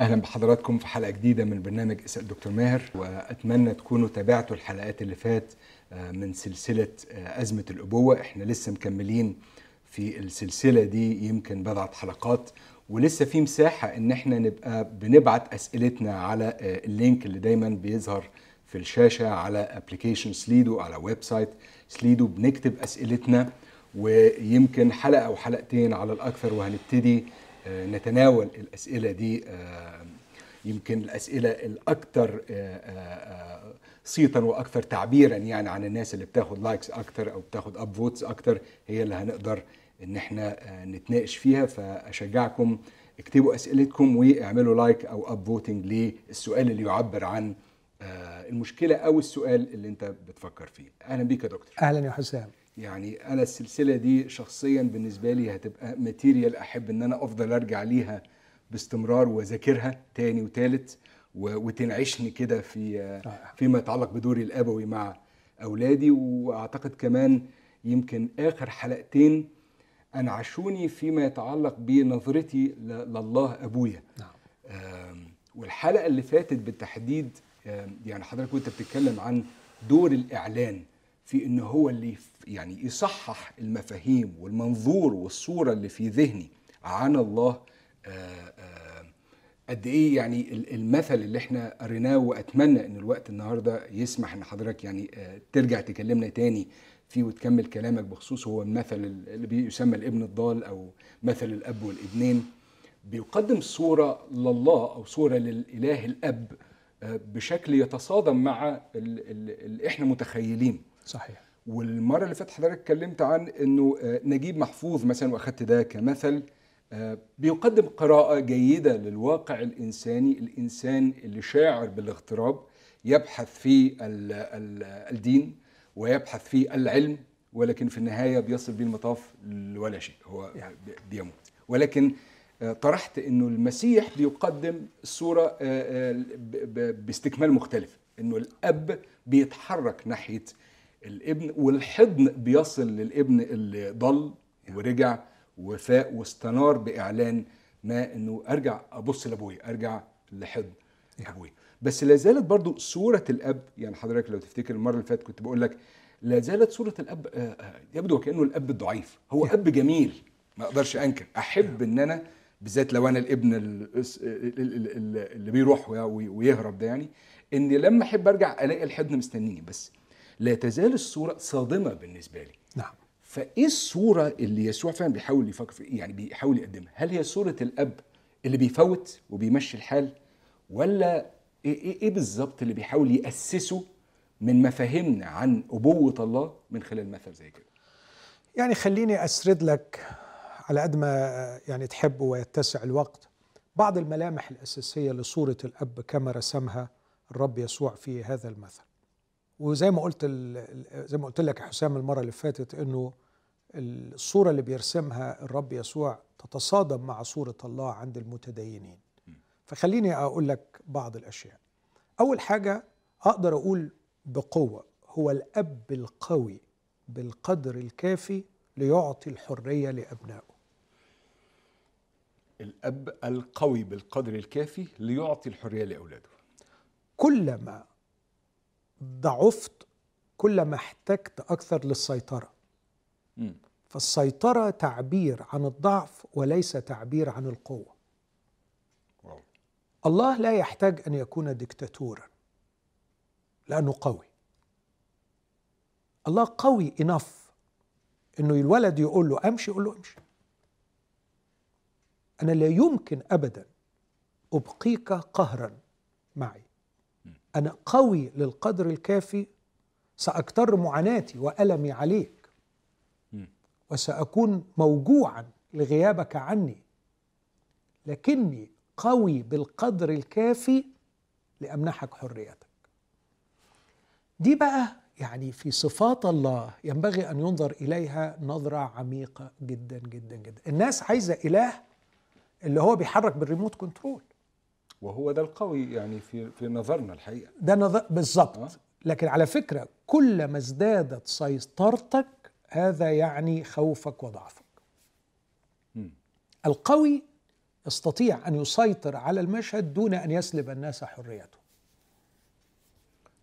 أهلا بحضراتكم في حلقة جديدة من برنامج إسأل دكتور ماهر وأتمنى تكونوا تابعتوا الحلقات اللي فات آه، من سلسلة آه، أزمة الأبوة. إحنا لسه مكملين في السلسلة دي يمكن بضعة حلقات ولسه في مساحة إن إحنا نبقى بنبعت أسئلتنا على آه، ال link اللي دايما بيظهر في الشاشة على application Slido على website Slido. بنكتب أسئلتنا ويمكن حلقة أو حلقتين على الأكثر وهنبتدي نتناول الأسئلة دي آه، يمكن الأسئلة الأكثر آه، آه، صيتا وأكثر تعبيرا يعني عن الناس اللي بتاخد likes أكتر أو بتاخد upvotes أكتر هي اللي هنقدر إن إحنا نتناقش فيها. فأشجعكم اكتبوا أسئلتكم واعملوا like أو upvoting للسؤال اللي يعبر عن المشكلة أو السؤال اللي أنت بتفكر فيه. أهلا بيك يا دكتور. أهلا يا حسام. يعني أنا السلسلة دي شخصيا بالنسبة لي هتبقى ماتيريال أحب إن أنا أفضل أرجع ليها باستمرار وأذاكرها تاني وتالت وتنعشني كده في. فيما يتعلق بدوري الأبوي مع أولادي. وأعتقد كمان يمكن آخر حلقتين أنعشوني فيما يتعلق بنظرتي لله أبويا. نعم. والحلقة اللي فاتت بالتحديد يعني حضرتك وأنت بتتكلم عن دور الإعلان في إن هو اللي يعني يصحح المفاهيم والمنظور والصورة اللي في ذهني. عن الله آه، آه، قد إيه يعني ال- المثل اللي إحنا قريناه وأتمنى إن الوقت النهارده يسمح إن حضرتك يعني آه، ترجع تكلمنا تاني فيه وتكمل كلامك بخصوص هو المثل اللي بيسمى الابن الضال أو مثل الأب والابنين. بيقدم صورة لله أو صورة للإله الأب آه، بشكل يتصادم مع ال- ال- اللي إحنا متخيلين. صحيح. والمرة اللي فاتت حضرتك اتكلمت عن إنه آه، نجيب محفوظ مثلا وأخدت ده كمثل آه، بيقدم قراءة جيدة للواقع الإنساني الإنسان اللي شاعر بالاغتراب يبحث في ال- ال- الدين ويبحث في العلم ولكن في النهاية بيصل بيه المطاف لولا شيء هو يعني. بي- بيموت ولكن آه، طرحت إنه المسيح بيقدم الصورة باستكمال مختلف إنه الأب بيتحرك ناحية الابن والحضن بيصل للابن اللي ضل ورجع وفاق واستنار بإعلان ما إنه أرجع أبص لابويا أرجع لحضن ابويا بس لا زالت برضو صورة الأب يعني حضرتك لو تفتكر المرة اللي فاتت كنت بقول لك لا زالت صورة الأب آه، آه، يبدو وكانه الأب الضعيف. هو أب جميل ما أقدرش أنكر. أحب إن أنا بالذات لو أنا الابن ال- ال- ال- ال- اللي بيروح وي- ويهرب ده يعني إن لما أحب أرجع ألاقي الحضن مستنيني. بس لا تزال الصورة صادمة بالنسبة لي. نعم. فإيه الصورة اللي يسوع فعلا بيحاول يفكر في يعني بيحاول يقدمها؟ هل هي صورة الأب اللي بيفوت وبيمشي الحال ولا إيه إيه, إيه بالظبط اللي بيحاول يأسسه من مفاهيمنا عن أبوة الله من خلال مثل زي كده؟ يعني خليني أسرد لك على قد ما يعني تحب ويتسع الوقت بعض الملامح الأساسية لصورة الأب كما رسمها الرب يسوع في هذا المثل. وزي ما قلت زي ما قلت لك يا حسام المرة اللي فاتت إنه الصورة اللي بيرسمها الرب يسوع تتصادم مع صورة الله عند المتدينين. فخليني أقول لك بعض الأشياء. أول حاجة أقدر أقول بقوة هو الأب القوي بالقدر الكافي ليعطي الحرية لأبنائه. الأب القوي بالقدر الكافي ليعطي الحرية لأولاده. كلما ضعفت كلما احتجت أكثر للسيطرة. مم. فالسيطرة تعبير عن الضعف وليس تعبير عن القوة. واو. الله لا يحتاج أن يكون ديكتاتورا لأنه قوي. الله قوي انف إنه الولد يقول له أمشي يقول له أمشي. أنا لا يمكن ابدا أبقيك قهرا معي. أنا قوي للقدر الكافي سأكتر معاناتي وألمي عليك. مم. وسأكون موجوعا لغيابك عني. لكني قوي بالقدر الكافي لأمنحك حريتك. دي بقى يعني في صفات الله ينبغي أن ينظر إليها نظرة عميقة جدا جدا جدا. الناس عايزة إله اللي هو بيحرك بالريموت كنترول. وهو ده القوي يعني في في نظرنا الحقيقة. ده نظ... بالظبط. آه. لكن على فكرة كلما ازدادت سيطرتك هذا يعني خوفك وضعفك. مم. القوي يستطيع أن يسيطر على المشهد دون أن يسلب الناس حريته.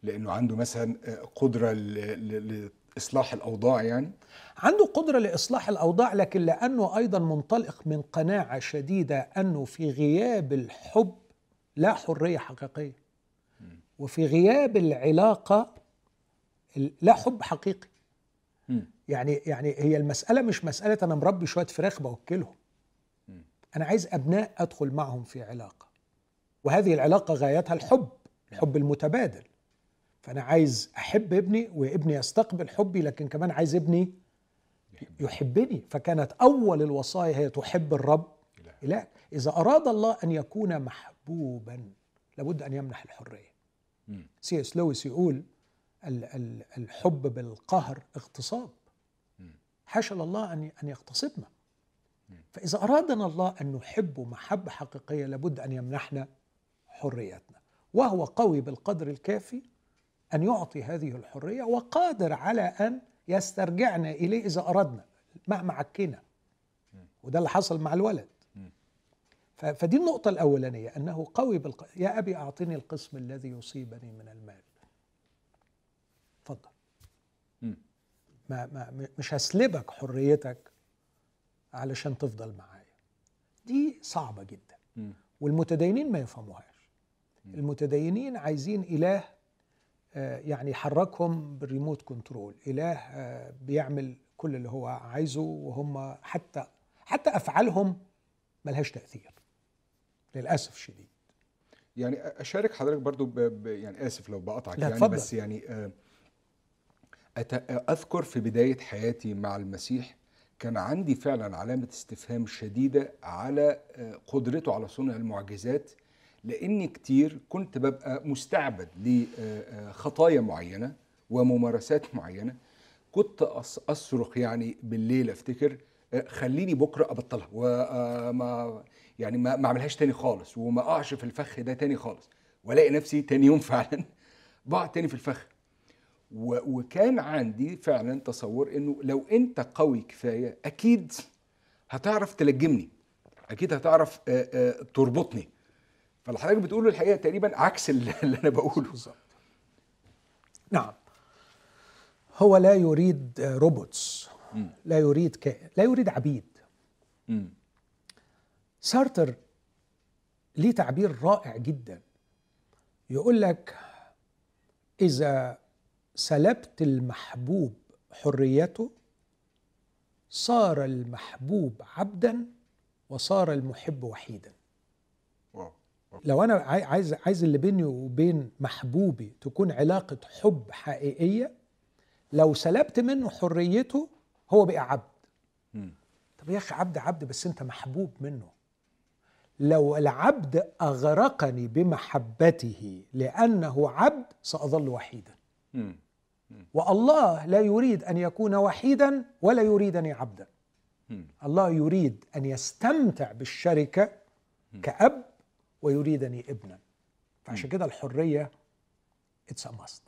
لأنه عنده مثلا قدرة ل- ل- لإصلاح الأوضاع يعني؟ عنده قدرة لإصلاح الأوضاع لكن لأنه أيضا منطلق من قناعة شديدة أنه في غياب الحب لا حرية حقيقية. وفي غياب العلاقة ال- لا حب حقيقي. يعني يعني هي المسألة مش مسألة أنا مربي شوية فراخ بوكلهم أنا عايز أبناء أدخل معهم في علاقة. وهذه العلاقة غايتها الحب الحب المتبادل. فأنا عايز أحب ابني وابني يستقبل حبي لكن كمان عايز ابني يحبني. فكانت أول الوصايا هي تحب الرب إله. إذا أراد الله أن يكون محبوبا لابد أن يمنح الحرية. سي إس لويس يقول ال- ال- الحب بالقهر اغتصاب. حاشا الله أن أن يغتصبنا. فإذا أرادنا الله أن نحبه محبة حقيقية لابد أن يمنحنا حريتنا. وهو قوي بالقدر الكافي أن يعطي هذه الحرية وقادر على أن يسترجعنا إليه إذا أردنا مهما عكينا. وده اللي حصل مع الولد. فدي النقطة الأولانية أنه قوي بالق... يا أبي أعطني القسم الذي يصيبني من المال. اتفضل. مم. ما ما م- مش هسلبك حريتك علشان تفضل معايا. دي صعبة جدا. مم. والمتدينين ما يفهموهاش. المتدينين عايزين إله آه، يعني يحركهم بالريموت كنترول. إله آه، بيعمل كل اللي هو عايزه وهم حتى حتى أفعالهم ملهاش تأثير. للأسف الشديد يعني أشارك حضرتك برضو ب... ب... يعني آسف لو بقطعك لا، يعني اتفضل. بس يعني آه، أت... أذكر في بداية حياتي مع المسيح كان عندي فعلا علامة استفهام شديدة على آه، قدرته على صنع المعجزات لأني كتير كنت ببقى مستعبد لخطايا معينة وممارسات معينة كنت أصرخ يعني بالليل أفتكر آه، خليني بكرة أبطلها وما يعني ما ما اعملهاش تاني خالص وما اقعش في الفخ ده تاني خالص والاقي نفسي تاني يوم فعلا بقع تاني في الفخ. وكان عندي فعلا تصور إنه لو أنت قوي كفاية أكيد هتعرف تلجمني أكيد هتعرف تربطني. فاللي حضرتك بتقوله الحقيقة تقريبا عكس اللي أنا بقوله. بالظبط. نعم. هو لا يريد robots لا يريد كائن لا يريد عبيد. مم. سارتر ليه تعبير رائع جدا يقول لك إذا سلبت المحبوب حريته صار المحبوب عبدا وصار المحب وحيدا wow واو. لو أنا عاي- عايز عايز اللي بيني وبين محبوبي تكون علاقة حب حقيقية لو سلبت منه حريته هو بقى عبد. طب يا أخي عبد عبد بس أنت محبوب منه لو العبد أغرقني بمحبته لأنه عبد سأظل وحيدا. والله لا يريد أن يكون وحيدا ولا يريدني عبدا. الله يريد أن يستمتع بالشركة كأب ويريدني ابنا. فعشان كده الحرية it's must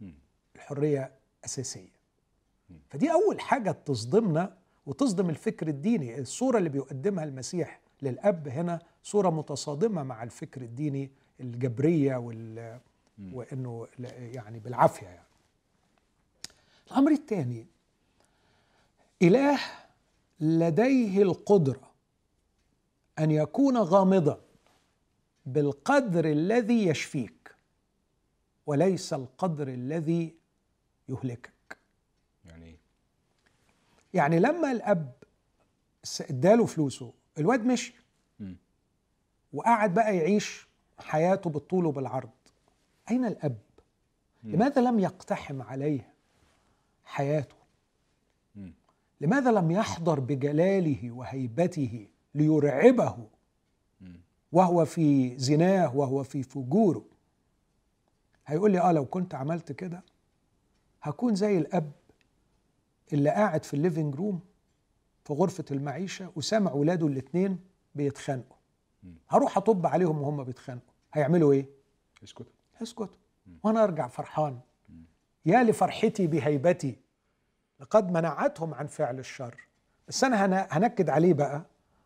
مم. الحرية أساسية. فدي أول حاجة تصدمنا وتصدم الفكر الديني الصورة اللي بيقدمها المسيح للأب هنا صورة متصادمة مع الفكر الديني الجبرية وال وإنه لا- يعني بالعافية يعني. الأمر الثاني إله لديه القدرة أن يكون غامضا بالقدر الذي يشفيك وليس القدر الذي يهلكك. يعني إيه؟ يعني لما الأب س- إداله فلوسه الواد مشي. وقعد بقى يعيش حياته بالطول وبالعرض. أين الأب؟ لماذا لم يقتحم عليه حياته. لماذا لم يحضر بجلاله وهيبته ليرعبه؟ وهو في زناه وهو في فجوره. هيقول لي آه لو كنت عملت كده هكون زي الأب اللي قاعد في ال living room في غرفة المعيشة وسامع ولاده الاتنين بيتخانقوا. هروح أطب عليهم وهم بيتخانقوا. هيعملوا إيه؟ اسكت. اسكت. وأنا أرجع فرحان. يا لفرحتي بهيبتي. لقد منعتهم عن فعل الشر. بس هن- هنكد عليه بقى.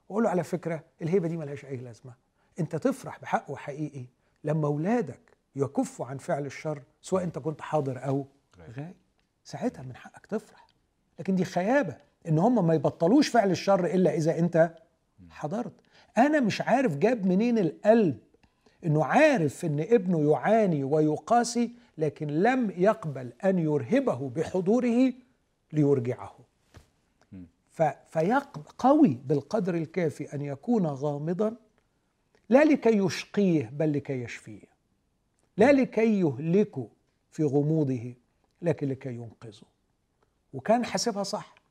واقول له على فكرة الهيبة دي ملهاش أي لازمة. أنت تفرح بحقه حقيقي لما أولادك يكفوا عن فعل الشر سواء أنت كنت حاضر أو غايب. ساعتها من حقك تفرح. لكن دي خيابة. إن هم ما يبطلوش فعل الشر إلا إذا أنت حضرت. أنا مش عارف جاب منين القلب إنه عارف إن ابنه يعاني ويقاسي لكن لم يقبل أن يرهبه بحضوره ليرجعه. فقوي بالقدر الكافي أن يكون غامضا لا لكي يشقيه بل لكي يشفيه. لا لكي يهلكه في غموضه لكن لكي ينقذه. وكان حاسبها صح.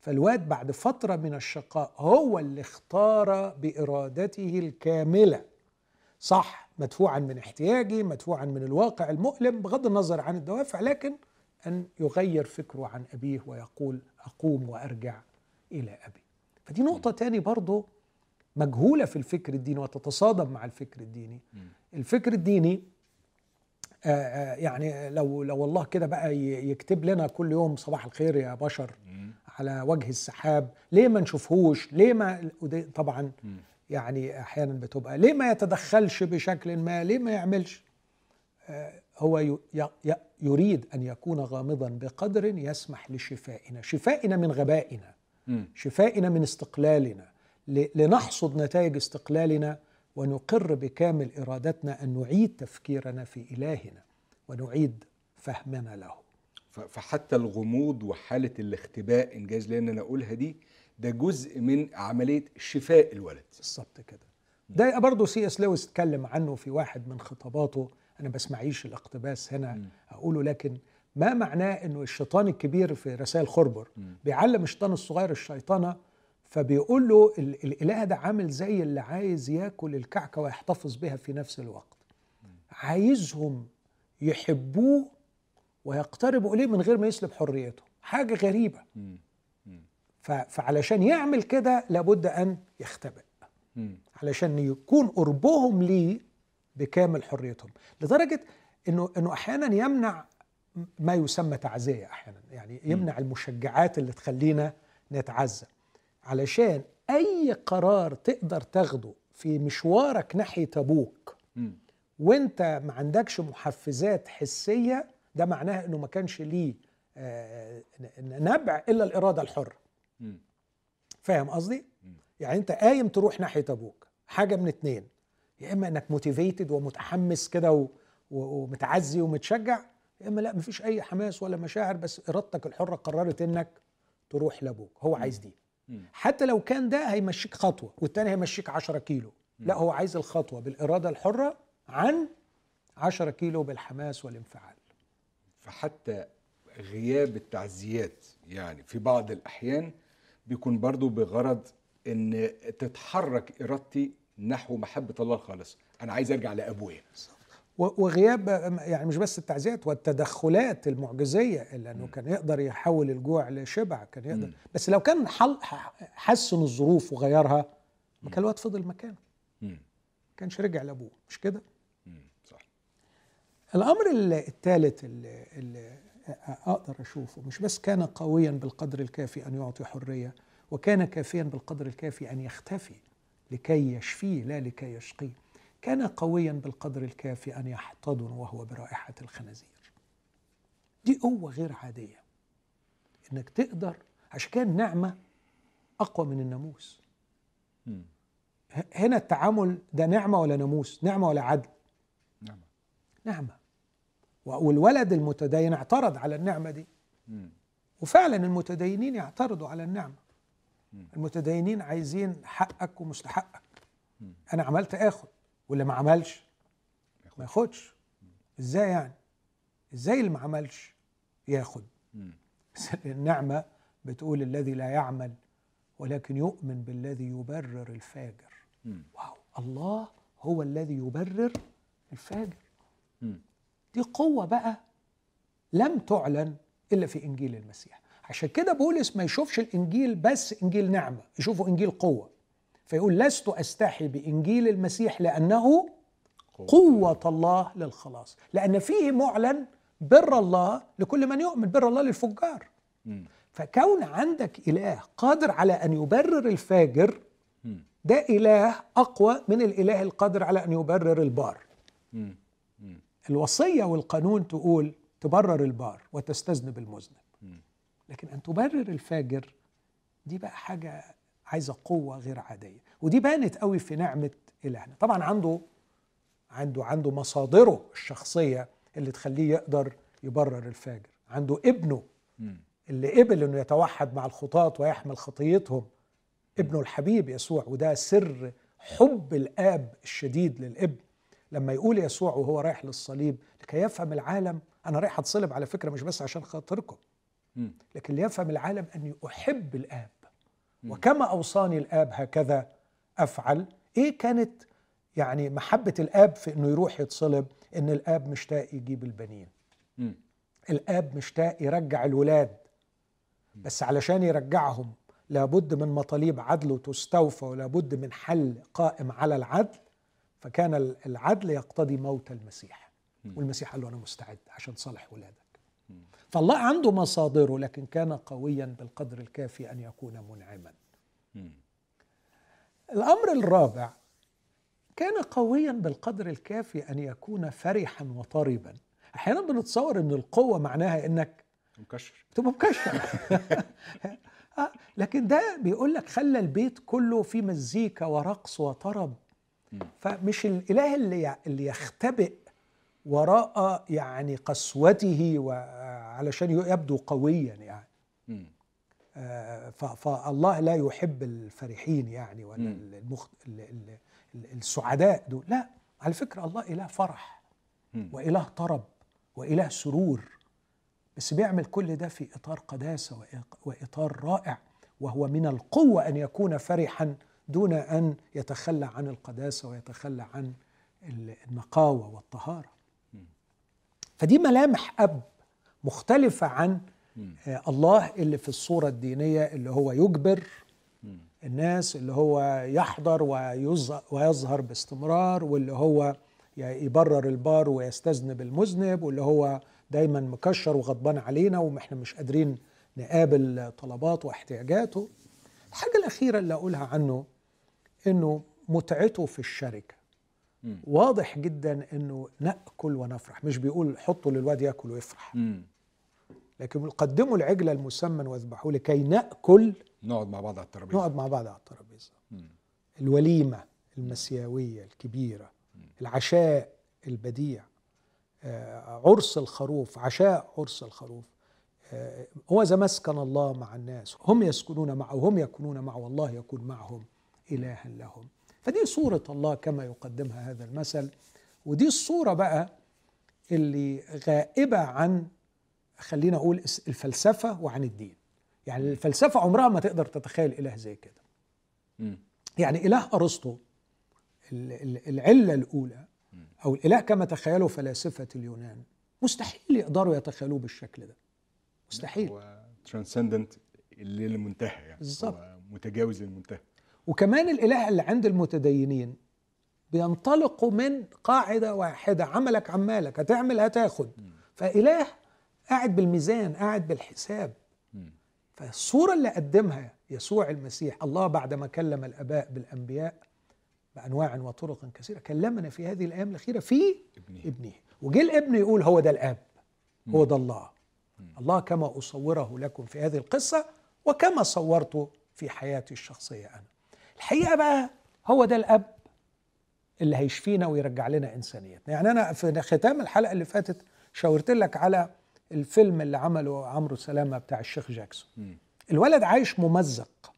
فالواد بعد فترة من الشقاء هو اللي اختار بإرادته الكاملة. صح مدفوعا من احتياجي مدفوعا من الواقع المؤلم بغض النظر عن الدوافع لكن أن يغير فكره عن أبيه ويقول أقوم وأرجع إلى أبي. فدي نقطة تاني برضه مجهولة في الفكر الديني وتتصادم مع الفكر الديني. الفكر الديني آآ آآ يعني لو لو الله كده بقى يكتب لنا كل يوم صباح الخير يا بشر. على وجه السحاب ليه ما نشوفهوش؟ ليه ما طبعا يعني أحيانا بتبقى ليه ما يتدخلش بشكل ما؟ ليه ما يعملش؟ هو يريد أن يكون غامضا بقدر يسمح لشفائنا. شفائنا من غبائنا. شفائنا من استقلالنا. لنحصد نتائج استقلالنا ونقر بكامل إرادتنا أن نعيد تفكيرنا في إلهنا ونعيد فهمنا له. فحتى الغموض وحالة الاختباء إنجاز لأن أنا اقولها دي ده جزء من عملية شفاء الولد بالظبط كده ده برضه سي إس لويس اتكلم عنه في واحد من خطاباته أنا بسمعيش الاقتباس هنا م. أقوله لكن ما معناه إنه الشيطان الكبير في رسائل خربر م. بيعلم الشيطان الصغير الشيطنة فبيقول له الإله ده عامل زي اللي عايز ياكل الكعكة ويحتفظ بها في نفس الوقت عايزهم يحبوه ويقتربوا إليه من غير ما يسلب حريته. حاجة غريبة. فعلشان يعمل كده لابد أن يختبئ. علشان يكون قربهم ليه بكامل حريتهم. لدرجة انه إنه أحيانا يمنع ما يسمى تعزية أحيانا. يعني يمنع المشجعات اللي تخلينا نتعزى. علشان أي قرار تقدر تاخده في مشوارك ناحية أبوك وأنت ما عندكش محفزات حسية ده معناه إنه ما كانش ليه نبع إلا الإرادة الحرة. فاهم قصدي؟ يعني أنت قايم تروح ناحية أبوك حاجة من اتنين يا إما إنك موتيفيتد ومتحمس كده ومتعزي ومتشجع يا إما لأ مفيش أي حماس ولا مشاعر بس إرادتك الحرة قررت إنك تروح لأبوك. هو عايز دي. حتى لو كان ده هيمشيك خطوة والتاني هيمشيك 10 كيلو. لأ هو عايز الخطوة بالإرادة الحرة عن 10 كيلو بالحماس والانفعال. فحتى غياب التعزيات يعني في بعض الأحيان بيكون برضو بغرض إن تتحرك إرادتي نحو محبة الله الخالصه أنا عايز أرجع لأبويا. وغياب يعني مش بس التعزيات والتدخلات المعجزية لأنه كان يقدر يحول الجوع لشبع كان يقدر. م. بس لو كان حسن الظروف وغيرها ما كان الوقت فضل مكانه. ما كانش رجع لأبوه. مش كده؟ الأمر الثالث اللي, اللي أقدر أشوفه مش بس كان قويا بالقدر الكافي أن يعطي حرية وكان كافيا بالقدر الكافي أن يختفي لكي يشفيه لا لكي يشقيه. كان قويا بالقدر الكافي أن يحتضن وهو برائحة الخنازير. دي قوة غير عادية. إنك تقدر عشان كده النعمه أقوى من الناموس. هنا التعامل ده نعمة ولا ناموس؟ نعمة ولا عدل؟ نعمة. نعمة. والولد المتدين اعترض على النعمة دي. وفعلا المتدينين يعترضوا على النعمة. المتدينين عايزين حقك ومستحقك أنا عملت آخد واللي ما عملش ما ياخدش. إزاي يعني؟ إزاي اللي ما عملش ياخد؟ بس النعمة بتقول الذي لا يعمل ولكن يؤمن بالذي يبرر الفاجر. واو الله هو الذي يبرر الفاجر. دي قوة بقى لم تعلن إلا في إنجيل المسيح. عشان كده بولس ما يشوفش الإنجيل بس إنجيل نعمة يشوفه إنجيل قوة. فيقول لست أستحي بإنجيل المسيح لأنه قوة. الله للخلاص. لأن فيه معلن بر الله لكل من يؤمن بر الله للفجار. فكون عندك إله قادر على أن يبرر الفاجر ده إله أقوى من الإله القادر على أن يبرر البار. الوصية والقانون تقول تبرر البار وتستذنب المذنب. لكن أن تبرر الفاجر دي بقى حاجة عايزة قوة غير عادية. ودي بانت قوي في نعمة إلهنا. طبعا عنده عنده عنده مصادره الشخصية اللي تخليه يقدر يبرر الفاجر. عنده ابنه. اللي قبل إنه يتوحد مع الخطاة ويحمل خطيتهم. ابنه الحبيب يسوع. وده سر حب الآب الشديد للابن. لما يقول يسوع وهو رايح للصليب لكي يفهم العالم أنا رايح أتصلب على فكرة مش بس عشان خاطركم. لكن ليفهم العالم أني أحب الآب. وكما أوصاني الآب هكذا أفعل. إيه كانت يعني محبة الآب في إنه يروح يتصلب؟ إن الآب مشتاق يجيب البنين. الآب مشتاق يرجع الولاد. بس علشان يرجعهم لابد من مطالب عدل تستوفى ولابد من حل قائم على العدل. فكان العدل يقتضي موت المسيح. والمسيح قال له أنا مستعد عشان صالح ولادك. فالله عنده مصادره لكن كان قويا بالقدر الكافي أن يكون منعما. مم. الأمر الرابع كان قويا بالقدر الكافي أن يكون فرحا وطربا. أحيانا بنتصور إن القوة معناها إنك مكشر. تبقى مكشر. آه، لكن ده بيقول لك خلى البيت كله فيه مزيكا ورقص وطرب. فمش الإله اللي اللي يختبئ وراء يعني قسوته وعلشان يبدو قويا يعني. آه، فالله لا يحب الفرحين يعني ولا. المخ... ال- ال- ال- السعداء دول لا على فكرة الله إله فرح مم. وإله طرب وإله سرور بس بيعمل كل ده في إطار قداسة وإق- وإطار رائع وهو من القوة أن يكون فرحا دون أن يتخلى عن القداسة ويتخلى عن ال- النقاوة والطهارة. فدي ملامح أب مختلفة عن آه، الله اللي في الصورة الدينية اللي هو يجبر الناس اللي هو يحضر ويظ- ويظهر باستمرار واللي هو يبرر البار ويستذنب المذنب واللي هو دايما مكشر وغضبان علينا وإحنا مش قادرين نقابل طلباته واحتياجاته. الحاجة الأخيرة اللي أقولها عنه إنه متعته في الشركة. مم. واضح جدا إنه نأكل ونفرح. مش بيقول حطوا للواد يأكل ويفرح. مم. لكن قدموا العجل المسمن واذبحوه لكي نأكل نقعد مع بعض على الترابيزة. نقعد مع بعض على الترابيزة. مم. الوليمة المسيوية الكبيرة. العشاء البديع. آه، عرس الخروف. عشاء عرس الخروف. آه، هو إذا مسكن الله مع الناس هم يسكنون معه وهم يكونون معه والله يكون معهم. إلها لهم. فدي صورة الله كما يقدمها هذا المثل. ودي الصورة بقى اللي غائبة عن خلينا أقول الفلسفة وعن الدين. يعني الفلسفة عمرها ما تقدر تتخيل إله زي كده. يعني إله أرسطو ال- ال- العلة الأولى أو الإله كما تخيله فلاسفة اليونان مستحيل يقدروا يتخيلوه بالشكل ده. مستحيل. هو ترانسندنت للمنتهى يعني. بالظبط. متجاوز للمنتهى. وكمان الإله اللي عند المتدينين بينطلقوا من قاعدة واحدة عملك عمالك هتعمل هتاخد. فإله قاعد بالميزان قاعد بالحساب. مم. فالصورة اللي قدمها يسوع المسيح الله بعدما كلم الآباء بالأنبياء بأنواع وطرق كثيرة كلمنا في هذه الأيام الأخيرة في ابنه. ابنه. وجه الابن يقول هو ده الآب هو ده الله. الله كما أصوره لكم في هذه القصة وكما صورته في حياتي الشخصية أنا. الحقيقة بقى هو ده الأب اللي هيشفينا ويرجع لنا إنسانيتنا. يعني أنا في ختام الحلقة اللي فاتت شاورت لك على الفيلم اللي عمله عمرو سلامة بتاع الشيخ جاكسون. الولد عايش ممزق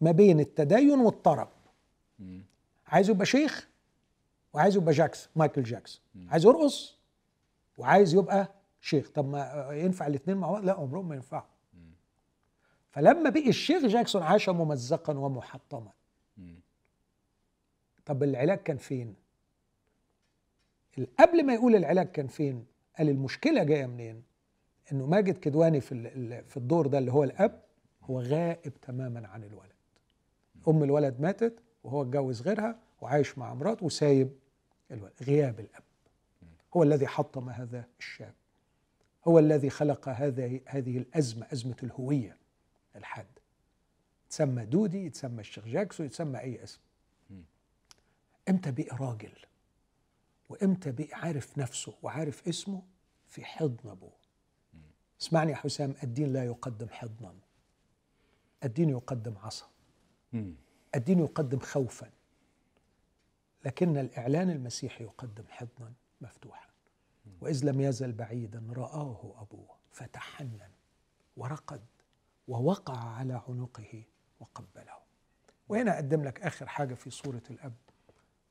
ما بين التدين والطرب. عايز يبقى شيخ وعايز يبقى جاكسون مايكل جاكسون. عايز يرقص وعايز يبقى شيخ. طب ما ينفع الاثنين مع بعض؟ لا عمرهم ما ينفعوا. فلما بقي الشيخ جاكسون عاش ممزقا ومحطما. طب العلاج كان فين؟ قبل ما يقول العلاج كان فين قال المشكلة جاية منين؟ إنه ماجد كدواني في في الدور ده اللي هو الأب هو غائب تماما عن الولد. أم الولد ماتت وهو اتجوز غيرها وعايش مع مراته وسايب الولد. غياب الأب. هو الذي حطم هذا الشاب. هو الذي خلق هذه هذه الأزمة أزمة الهوية الحاد تسمى دودي يتسمى الشيخ جاكسون يتسمى أي اسم. إمتى بقي راجل؟ وإمتى بقي عارف نفسه وعارف اسمه في حضن أبوه؟ اسمعني يا حسام الدين لا يقدم حضنا. الدين يقدم عصا. الدين يقدم خوفا. لكن الإعلان المسيحي يقدم حضنا مفتوحا. وإذ لم يزل بعيدا رآه أبوه فتحنن ورقد ووقع على عنقه وقبله. وهنا أقدم لك آخر حاجة في صورة الأب.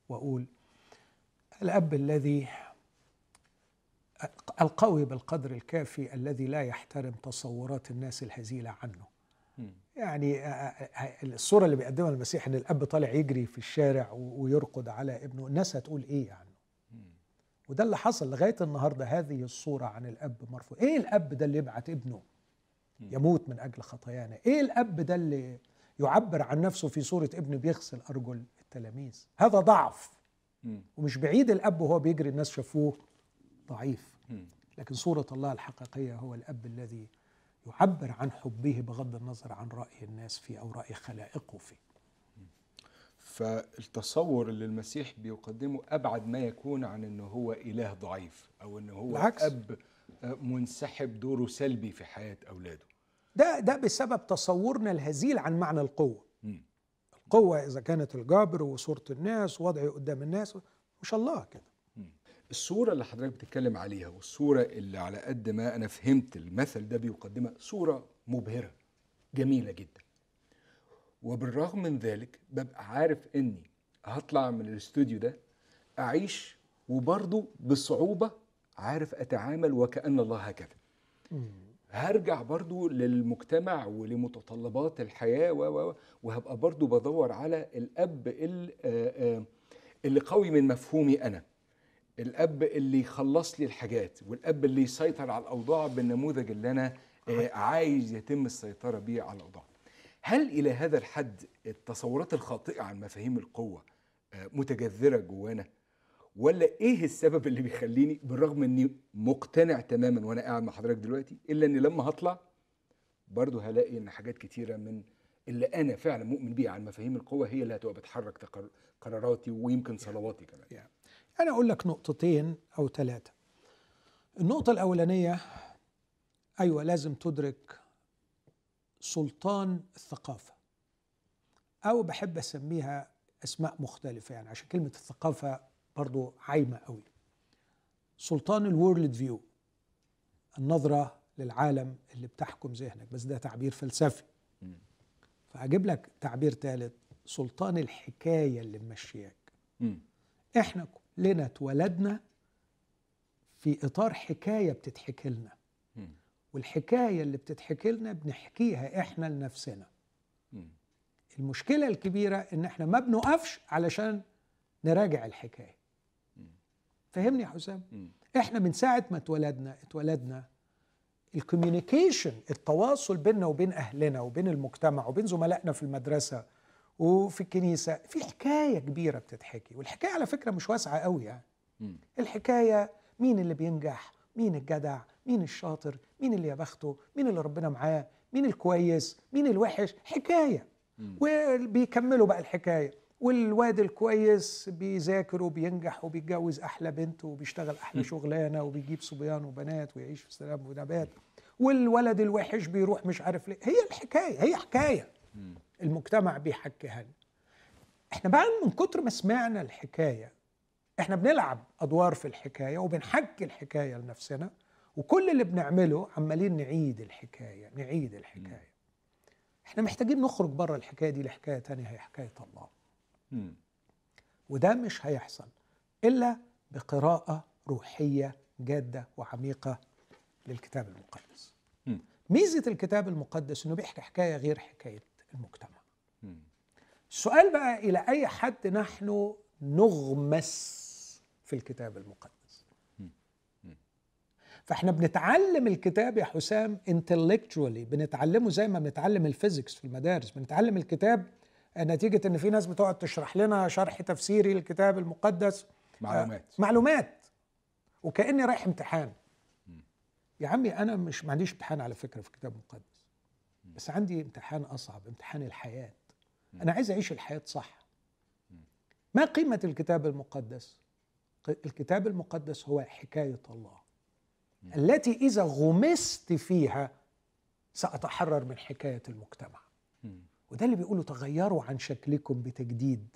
وأقول الأب الذي القوي بالقدر الكافي الذي لا يحترم تصورات الناس الهزيلة عنه. يعني الصورة اللي بيقدمها المسيح إن الأب طالع يجري في الشارع ويرقد على ابنه الناس هتقول إيه عنه وده اللي حصل لغاية النهاردة هذه الصورة عن الأب مرفوع. إيه الأب ده اللي يبعت ابنه يموت من أجل خطايانا؟ إيه الأب ده اللي يعبر عن نفسه في صورة ابن بيغسل أرجل؟ التلاميذ. هذا ضعف. ومش بعيد الأب وهو بيجري الناس شافوه ضعيف. لكن صورة الله الحقيقية هو الأب الذي يعبر عن حبه بغض النظر عن رأي الناس فيه أو رأي خلائقه فيه. فالتصور اللي المسيح بيقدمه أبعد ما يكون عن أنه هو إله ضعيف أو أنه هو العكس. أب منسحب دوره سلبي في حياة أولاده. ده ده بسبب تصورنا الهزيل عن معنى القوة. م. القوة إذا كانت الجبر وصورة الناس ووضعي قدام الناس مش الله كده. الصورة اللي حضرتك بتتكلم عليها والصورة اللي على قد ما أنا فهمت المثل ده بيقدمها صورة مبهرة جميلة جدا. وبالرغم من ذلك ببقى عارف إني هطلع من الاستوديو ده أعيش وبرضه بصعوبة عارف أتعامل وكأن الله هكذا. هرجع برضو للمجتمع ولمتطلبات الحياة و وهبقى برضو بدور على الأب اللي قوي من مفهومي أنا. الأب اللي يخلص لي الحاجات والأب اللي يسيطر على الأوضاع بالنموذج اللي أنا آه، عايز يتم السيطرة بيه على الأوضاع. هل إلى هذا الحد التصورات الخاطئة عن مفاهيم القوة آه، متجذرة جوانا؟ ولا إيه السبب اللي بيخليني بالرغم إني مقتنع تماما وأنا قاعد مع حضرتك دلوقتي إلا إني لما هطلع برضه هلاقي إن حاجات كتيرة من اللي أنا فعلا مؤمن بيها عن مفاهيم القوة هي اللي هتبقى بتحرك قراراتي ويمكن صلواتي كمان. Yeah. أنا أقول لك نقطتين أو ثلاثة النقطة الأولانية أيوة لازم تدرك سلطان الثقافة. أو بحب أسميها أسماء مختلفة يعني عشان كلمة الثقافة برضو عايمة قوي. سلطان الورلد فيو النظرة للعالم اللي بتحكم ذهنك. بس ده تعبير فلسفي. فأجيب لك تعبير ثالث سلطان الحكاية اللي ممشياك. إحنا لنا اتولدنا في إطار حكاية بتتحكي لنا. والحكاية اللي بتتحكي لنا بنحكيها إحنا لنفسنا. المشكلة الكبيرة إن إحنا ما بنقفش علشان نراجع الحكاية. فهمني يا حسام؟ إحنا من ساعة ما اتولدنا اتولدنا الكوميونيكيشن التواصل بيننا وبين أهلنا وبين المجتمع وبين زملائنا في المدرسة وفي الكنيسة في حكاية كبيرة بتتحكي والحكاية على فكرة مش واسعة قوي يعني الحكاية مين اللي بينجح مين الجدع مين الشاطر مين اللي يا بخته مين اللي ربنا معاه مين الكويس مين الوحش؟ حكاية. وبيكملوا بقى الحكاية. والواد الكويس بيذاكر وبينجح وبيتجوز أحلى بنت وبيشتغل أحلى شغلانة وبيجيب صبيان وبنات ويعيش في سلام ونبات. والولد الوحش بيروح مش عارف ليه. هي الحكاية هي حكاية. المجتمع بيحكيها لنا. إحنا بقى من كتر ما سمعنا الحكاية إحنا بنلعب أدوار في الحكاية وبنحكي الحكاية لنفسنا وكل اللي بنعمله عمالين نعيد الحكاية نعيد الحكاية. إحنا محتاجين نخرج بره الحكاية دي لحكاية تانية هي حكاية الله. وده مش هيحصل إلا بقراءة روحية جادة وعميقة للكتاب المقدس. ميزة الكتاب المقدس إنه بيحكي حكاية غير حكاية المجتمع. السؤال بقى إلى أي حد نحن نغمس في الكتاب المقدس؟ فإحنا بنتعلم الكتاب يا حسام intellectually بنتعلمه زي ما بنتعلم الفيزيكس في المدارس بنتعلم الكتاب نتيجة إن في ناس بتقعد تشرح لنا شرح تفسيري للكتاب المقدس. معلومات. آه معلومات. وكأني رايح امتحان. يا عمي أنا مش ما عنديش امتحان على فكرة في الكتاب المقدس. بس عندي امتحان أصعب امتحان الحياة. أنا عايز أعيش الحياة صح. ما قيمة الكتاب المقدس؟ الكتاب المقدس هو حكاية الله. التي إذا غمست فيها سأتحرر من حكاية المجتمع. وده اللي بيقولوا تغيروا عن شكلكم بتجديد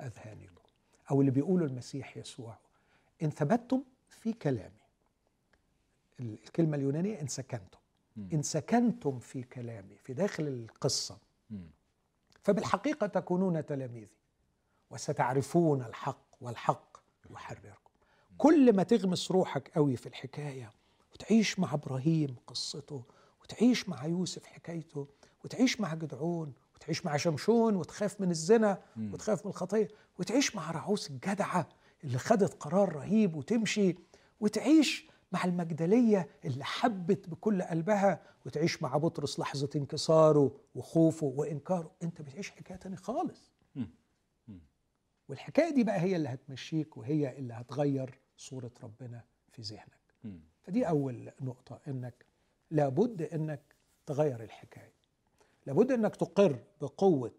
أذهانكم أو اللي بيقولوا المسيح يسوع. إن ثبتتم في كلامي. الكلمة اليونانية إن سكنتم. إن سكنتم في كلامي في داخل القصة. فبالحقيقة تكونون تلاميذي وستعرفون الحق والحق يحرركم. كل ما تغمس روحك قوي في الحكاية وتعيش مع إبراهيم قصته وتعيش مع يوسف حكايته وتعيش مع جدعون وتعيش مع شمشون وتخاف من الزنا وتخاف من الخطية وتعيش مع رعوس الجدعة اللي خدت قرار رهيب وتمشي وتعيش مع المجدلية اللي حبت بكل قلبها وتعيش مع بطرس لحظة انكساره وخوفه وإنكاره. أنت بتعيش حكاية تانية خالص. والحكاية دي بقى هي اللي هتمشيك وهي اللي هتغير صورة ربنا في ذهنك. فدي أول نقطة إنك لابد إنك تغير الحكاية. لابد إنك تقر بقوة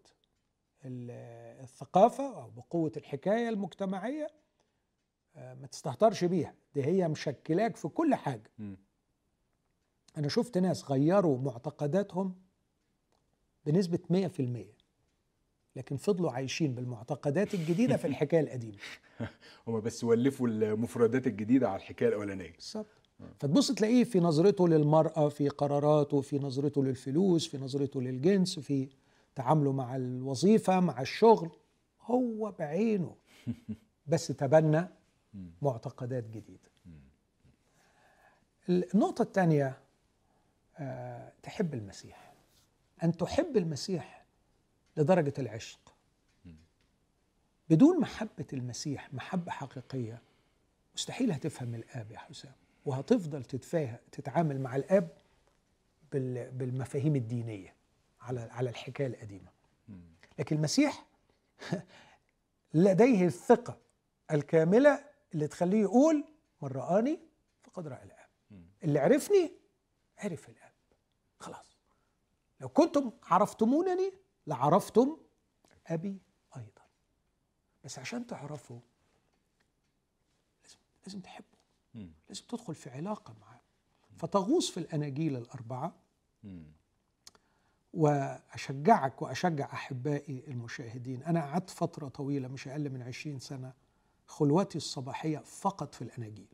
الثقافة أو بقوة الحكاية المجتمعية آه، ما تستهترش بيها. دي هي مشكلاك في كل حاجة. م. أنا شفت ناس غيروا معتقداتهم بنسبة 100% لكن فضلوا عايشين بالمعتقدات الجديدة في الحكاية القديمة. هم بس ولفوا المفردات الجديدة على الحكاية الأولانية. بالظبط. فتبص تلاقيه في نظرته للمرأة في قراراته في نظرته للفلوس في نظرته للجنس في تعامله مع الوظيفة مع الشغل. هو بعينه. بس تبنى معتقدات جديدة. النقطة الثانية أه تحب المسيح. أن تحب المسيح لدرجة العشق. بدون محبة المسيح محبة حقيقية مستحيل هتفهم الآب يا حسام. وهتفضل تتفاهم تتعامل مع الآب بالمفاهيم الدينية على على الحكاية القديمة. لكن المسيح لديه الثقة الكاملة اللي تخليه يقول من رآني فقد رأى الآب اللي عرفني عرف الآب. خلاص. لو كنتم عرفتمونني لعرفتم أبي أيضا. بس عشان تعرفوا لازم لازم لازم تدخل في علاقة معاه. فتغوص في الأناجيل الأربعة وأشجعك وأشجع أحبائي المشاهدين. أنا قعدت فترة طويلة مش أقل من عشرين سنة خلوتي الصباحية فقط في الأناجيل.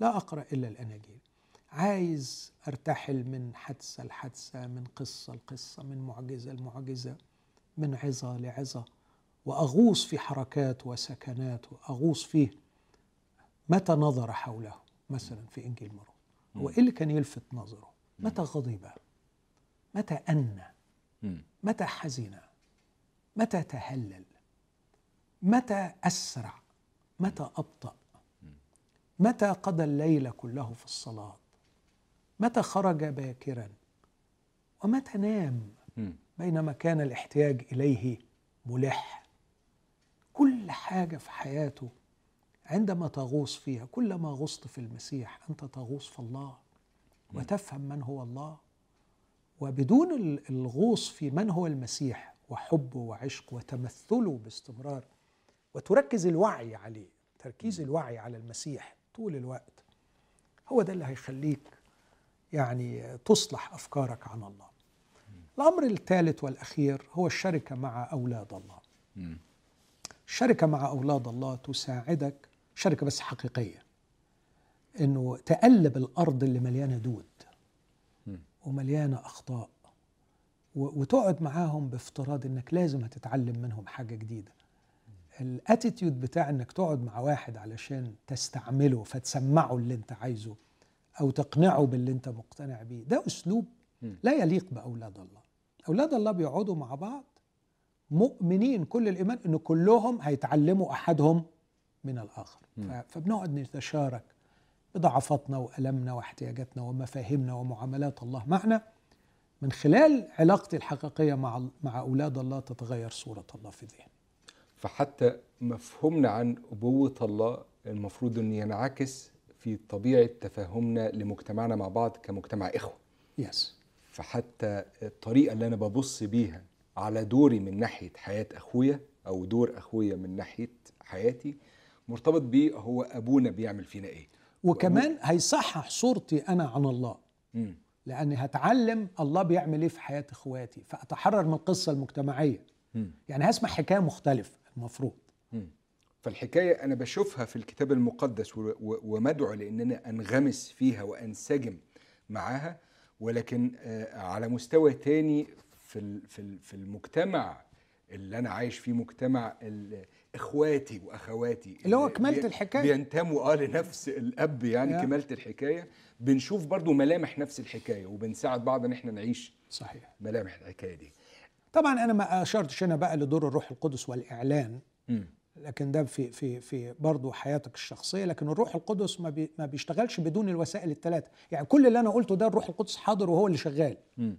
لا أقرأ إلا الأناجيل. عايز أرتحل من حادثة لحادثة من قصة لقصة من معجزة لمعجزة من عظة لعظة وأغوص في حركات وسكنات وأغوص فيه متى نظر حوله مثلا في إنجيل مرقس هو إيه اللي كان يلفت نظره؟ متى غضب متى أنى؟ متى حزن؟ متى تهلل؟ متى أسرع؟ متى أبطأ؟ متى قضى الليل كله في الصلاة؟ متى خرج باكرا؟ ومتى نام؟ بينما كان الاحتياج إليه ملح. كل حاجة في حياته عندما تغوص فيها كلما غصت في المسيح أنت تغوص في الله وتفهم من هو الله. وبدون الغوص في من هو المسيح وحبه وعشقه وتمثله باستمرار وتركز الوعي عليه تركيز الوعي على المسيح طول الوقت هو ده اللي هيخليك يعني تصلح أفكارك عن الله. الأمر الثالث والأخير هو الشركة مع أولاد الله. الشركة مع أولاد الله تساعدك شركة بس حقيقية. إنه تقلب الأرض اللي مليانة دود ومليانة أخطاء وتقعد معاهم بافتراض إنك لازم هتتعلم منهم حاجة جديدة. الأتيتيود بتاع إنك تقعد مع واحد علشان تستعمله فتسمعه اللي أنت عايزه أو تقنعه باللي أنت مقتنع بيه ده أسلوب لا يليق بأولاد الله. أولاد الله بيقعدوا مع بعض مؤمنين كل الإيمان إن كلهم هيتعلموا أحدهم من الآخر. فبنقعد نتشارك بضعفاتنا وألمنا واحتياجاتنا ومفاهيمنا ومعاملات الله. معنا من خلال علاقتي الحقيقية مع مع أولاد الله تتغير صورة الله في ذهني. فحتى مفهومنا عن أبوة الله المفروض ان ينعكس في طبيعة تفاهمنا لمجتمعنا مع بعض كمجتمع إخوة. يس فحتى الطريقة اللي أنا ببص بيها على دوري من ناحية حياة أخويا أو دور أخويا من ناحية حياتي مرتبط بيه هو أبونا بيعمل فينا إيه وكمان هيصحح صورتي أنا عن الله مم. لأني هتعلم الله بيعمل إيه في حياة إخواتي فأتحرر من القصة المجتمعية مم. يعني هسمع حكاية مختلفة المفروض مم. فالحكاية أنا بشوفها في الكتاب المقدس ومدعو لأن أنا أنغمس فيها وأنسجم معاها ولكن آه، على مستوى تاني في في ال- في المجتمع اللي أنا عايش فيه مجتمع إخواتي وأخواتي اللي هو كمالة بي- الحكاية. بينتموا آه لنفس الأب يعني يا. كمالة الحكاية بنشوف برضو ملامح نفس الحكاية وبنساعد بعض إن إحنا نعيش صحيح ملامح الحكاية دي طبعا أنا ما أشرتش هنا بقى لدور الروح القدس والإعلان مم. لكن ده في في في برضه حياتك الشخصية لكن الروح القدس ما بي ما بيشتغلش بدون الوسائل الثلاثة يعني كل اللي أنا قلته ده الروح القدس حاضر وهو اللي شغال مم.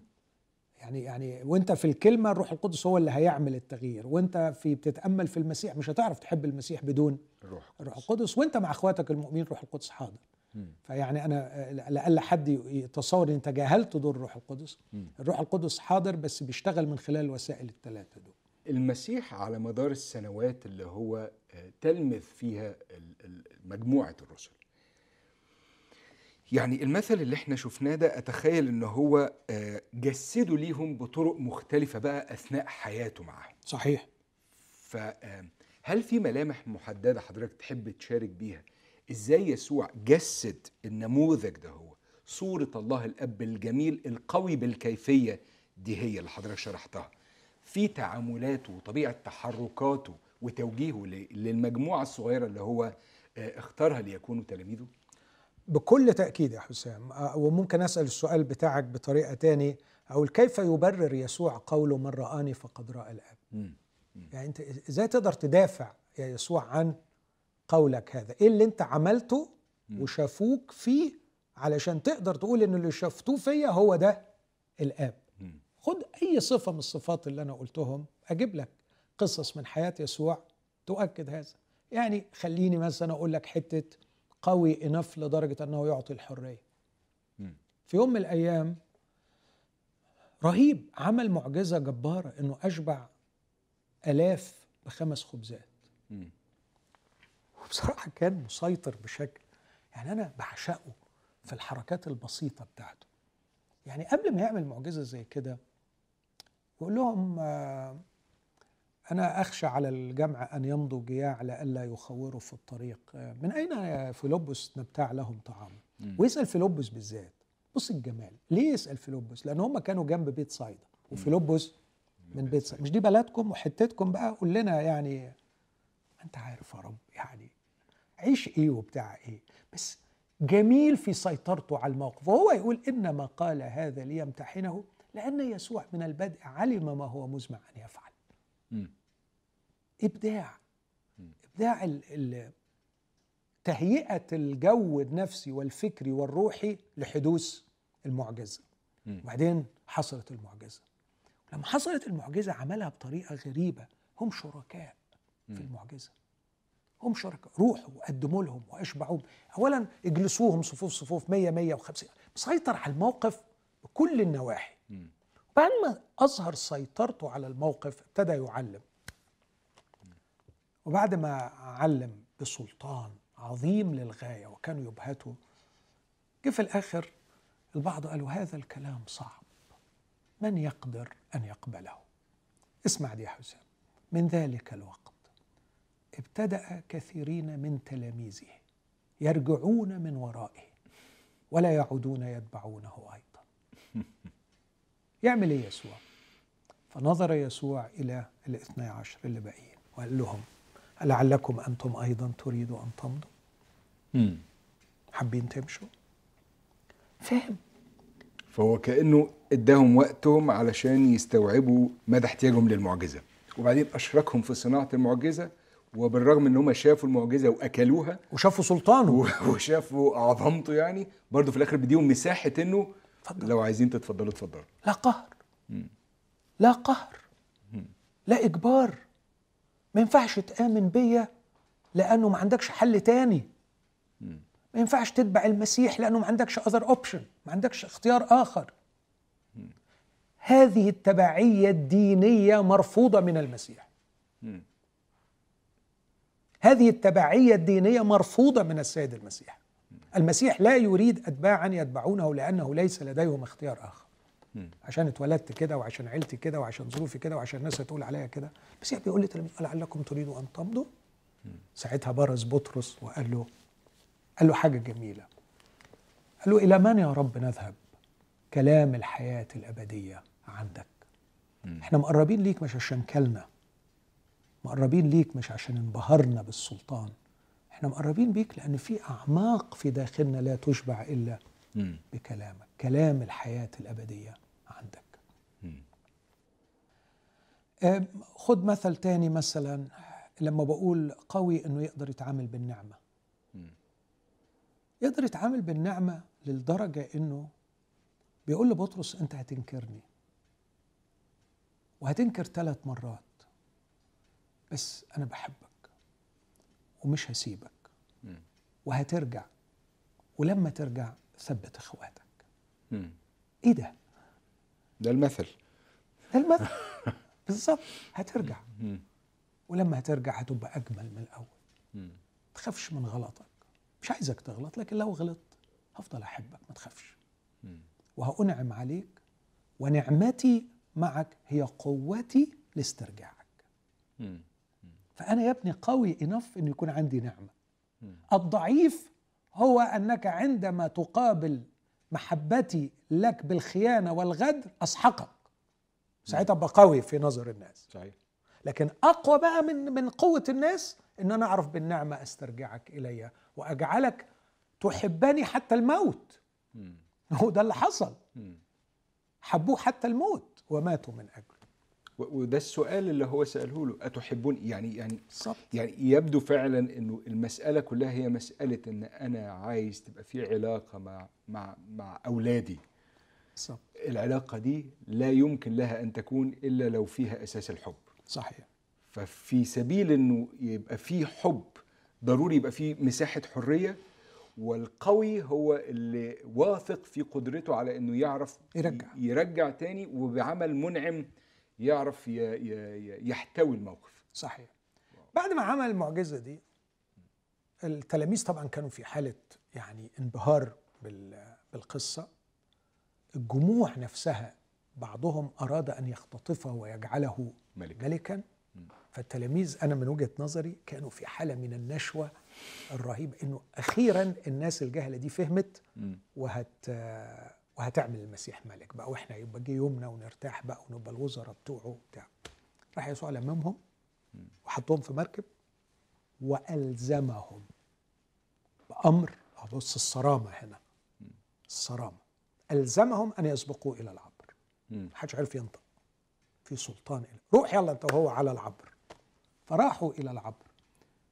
يعني يعني وانت في الكلمة الروح القدس هو اللي هيعمل التغيير. وانت في بتتأمل في المسيح مش هتعرف تحب المسيح بدون الروح الروح القدس. وانت مع اخواتك المؤمنين الروح القدس حاضر. فيعني أنا لألا حد يتصور إن تجاهلت دور الروح القدس. الروح القدس حاضر بس بيشتغل من خلال الوسائل الثلاثه دول. المسيح على مدار السنوات اللي هو آه، تلمذ فيها مجموعة الرسل. يعني المثل اللي إحنا شفناه ده أتخيل إن هو آه، جسده ليهم بطرق مختلفة بقى أثناء حياته معاهم. صحيح. فهل في ملامح محددة حضرتك تحب تشارك بيها؟ إزاي يسوع جسد النموذج ده هو؟ صورة الله الأب الجميل القوي بالكيفية دي هي اللي حضرتك شرحتها. في تعاملاته وطبيعة تحركاته وتوجيهه ل- للمجموعة الصغيرة اللي هو آه، اختارها ليكونوا تلاميذه؟ بكل تأكيد يا حسام آه، وممكن أسأل السؤال بتاعك بطريقة تاني أقول كيف يبرر يسوع قوله من رآني فقد رأى الآب. يعني أنت إزاي تقدر تدافع يا يسوع عن قولك هذا؟ إيه اللي أنت عملته وشافوك فيه علشان تقدر تقول إن اللي شفتوه فيا هو ده الآب. خد أي صفة من الصفات اللي أنا قلتهم أجيب لك قصص من حياة يسوع تؤكد هذا. يعني خليني مثلا أقول لك حتة قوي إنف لدرجة أنه يعطي الحرية مم. في يوم من الأيام رهيب عمل معجزة جبارة أنه أشبع آلاف بخمس خبزات مم. وبصراحة كان مسيطر بشكل يعني أنا بعشقه في الحركات البسيطة بتاعته يعني قبل ما يعمل معجزة زي كده يقول لهم آه، أنا أخشى على الجمع أن يمضوا جياع لئلا يخوروا في الطريق. من أين يا فيلبس نبتاع لهم طعاما ويسأل فيلبس بالذات. بص الجمال. ليه يسأل فيلبس؟ لأن هم كانوا جنب بيت صيدا. وفيلبس من بيت صيدا. مش دي بلدكم وحتتكم بقى؟ قول لنا يعني أنت عارف يا رب يعني عيش إيه وبتاع إيه؟ بس جميل في سيطرته على الموقف. وهو يقول إنما قال هذا ليمتحنه لأن يسوع من البدء علم ما هو مزمع أن يفعل. إبداع. إبداع ال ال تهيئة الجو النفسي والفكري والروحي لحدوث المعجزة. وبعدين حصلت المعجزة. لما حصلت المعجزة عملها بطريقة غريبة هم شركاء في المعجزة. هم شركاء. روحوا وقدموا لهم وأشبعوهم. اولا اجلسوهم صفوف صفوف 100 150 مسيطر على الموقف بكل النواحي. بعد ما أظهر سيطرته على الموقف ابتدى يعلم. وبعد ما علم بسلطان عظيم للغاية وكانوا يبهتوا جه في الآخر البعض قالوا هذا الكلام صعب. من يقدر أن يقبله؟ اسمع دي يا حسام. من ذلك الوقت ابتدأ كثيرين من تلاميذه يرجعون من ورائه ولا يعودون يتبعونه أيضا. يعمل إيه يسوع؟ فنظر يسوع إلى الاثني عشر اللي باقيين وقال لهم لعلكم أنتم أيضا تريدوا أن تمضوا. مم. حابين تمشوا؟ فهم. فهو كأنه اداهم وقتهم علشان يستوعبوا مدى احتياجهم للمعجزة. وبعدين أشركهم في صناعة المعجزة وبالرغم إن هم شافوا المعجزة وأكلوها وشافوا سلطانه. وشافوا عظمته يعني برضه في الآخر بديهم مساحة إنه اتفضل. لو عايزين تتفضلوا اتفضلوا. لا قهر. لا قهر. لا إجبار. ما ينفعش تآمن بيا لأنه ما عندكش حل تاني ما ينفعش تتبع المسيح لأنه ما عندكش اذر اوبشن ما عندكش اختيار آخر هذه التبعية الدينية مرفوضة من المسيح. هذه التبعية الدينية مرفوضة من السيد المسيح المسيح لا يريد اتباعا يتبعونه لأنه ليس لديهم اختيار مم. عشان اتولدت كده وعشان عيلتي كده وعشان ظروفي كده وعشان الناس هتقول عليا كده. المسيح بيقول لتلاميذه لعلكم تريدوا أن تمضوا؟ ساعتها برز بطرس وقال له قال له حاجة جميلة. قال له إلى من يا رب نذهب كلام الحياة الأبدية عندك. إحنا مقربين ليك مش عشان كلنا مقربين ليك مش عشان انبهرنا بالسلطان. إحنا مقربين بيك لأن في أعماق في داخلنا لا تشبع إلا. بكلامك كلام الحياة الأبدية. عندك. خد مثل تاني مثلا لما بقول قوي إنه يقدر يتعامل بالنعمة. يقدر يتعامل بالنعمة للدرجة إنه بيقول لبطرس أنت هتنكرني. وهتنكر ثلاث مرات. بس أنا بحبك ومش هسيبك. وهترجع. ولما ترجع ثبت إخواتك. إيه ده؟ ده المثل ده المثل بالظبط هترجع. ولما هترجع هتبقى أجمل من الأول مم. تخافش من غلطك مش عايزك تغلط لكن لو غلطت هفضل أحبك ما تخافش. وهأنعم عليك ونعمتي معك هي قوتي لاسترجاعك. فأنا يا ابني قوي إنف أن يكون عندي نعمة. الضعيف هو أنك عندما تقابل محبتي لك بالخيانة والغدر أسحقك. ساعتها أبقى قوي في نظر الناس. صحيح. لكن أقوى بقى من من قوة الناس إن أنا أعرف بالنعمة أسترجعك إلي وأجعلك تحبني حتى الموت. هو ده اللي حصل. حبوه حتى الموت وماتوا من أجله. و- وده السؤال اللي هو سأله له أتحبون؟ يعني يعني بالظبط. يعني يبدو فعلا إنه المسألة كلها هي مسألة إن أنا عايز تبقى في علاقة مع مع مع أولادي. بالظبط. العلاقة دي لا يمكن لها أن تكون إلا لو فيها أساس الحب. صحيح. ففي سبيل إنه يبقى في حب ضروري يبقى في مساحة حرية والقوي هو اللي واثق في قدرته على إنه يعرف يرجع. يرجع تاني وبعمل منعم يعرف يحتوي الموقف. صحيح. بعد ما عمل المعجزة دي التلاميذ طبعا كانوا في حالة يعني انبهار بال- بالقصة. الجموع نفسها بعضهم أراد أن يختطفه ويجعله ملك ملكا. فالتلاميذ أنا من وجهة نظري كانوا في حالة من النشوة الرهيبة إنه أخيرا الناس الجهلة دي فهمت. وهت وهتعمل المسيح ملك بقى وإحنا يبقى جه يومنا ونرتاح بقى ونبقى الوزراء بتوعه وبتاع. راح يسوع لممهم وحطهم في مركب وألزمهم بأمر. بص الصرامة هنا. الصرامة. ألزمهم أن يسبقوا إلى العبر. محدش عرف ينطق. في سلطان إلى. روح يلا أنت وهو على العبر. فراحوا إلى العبر.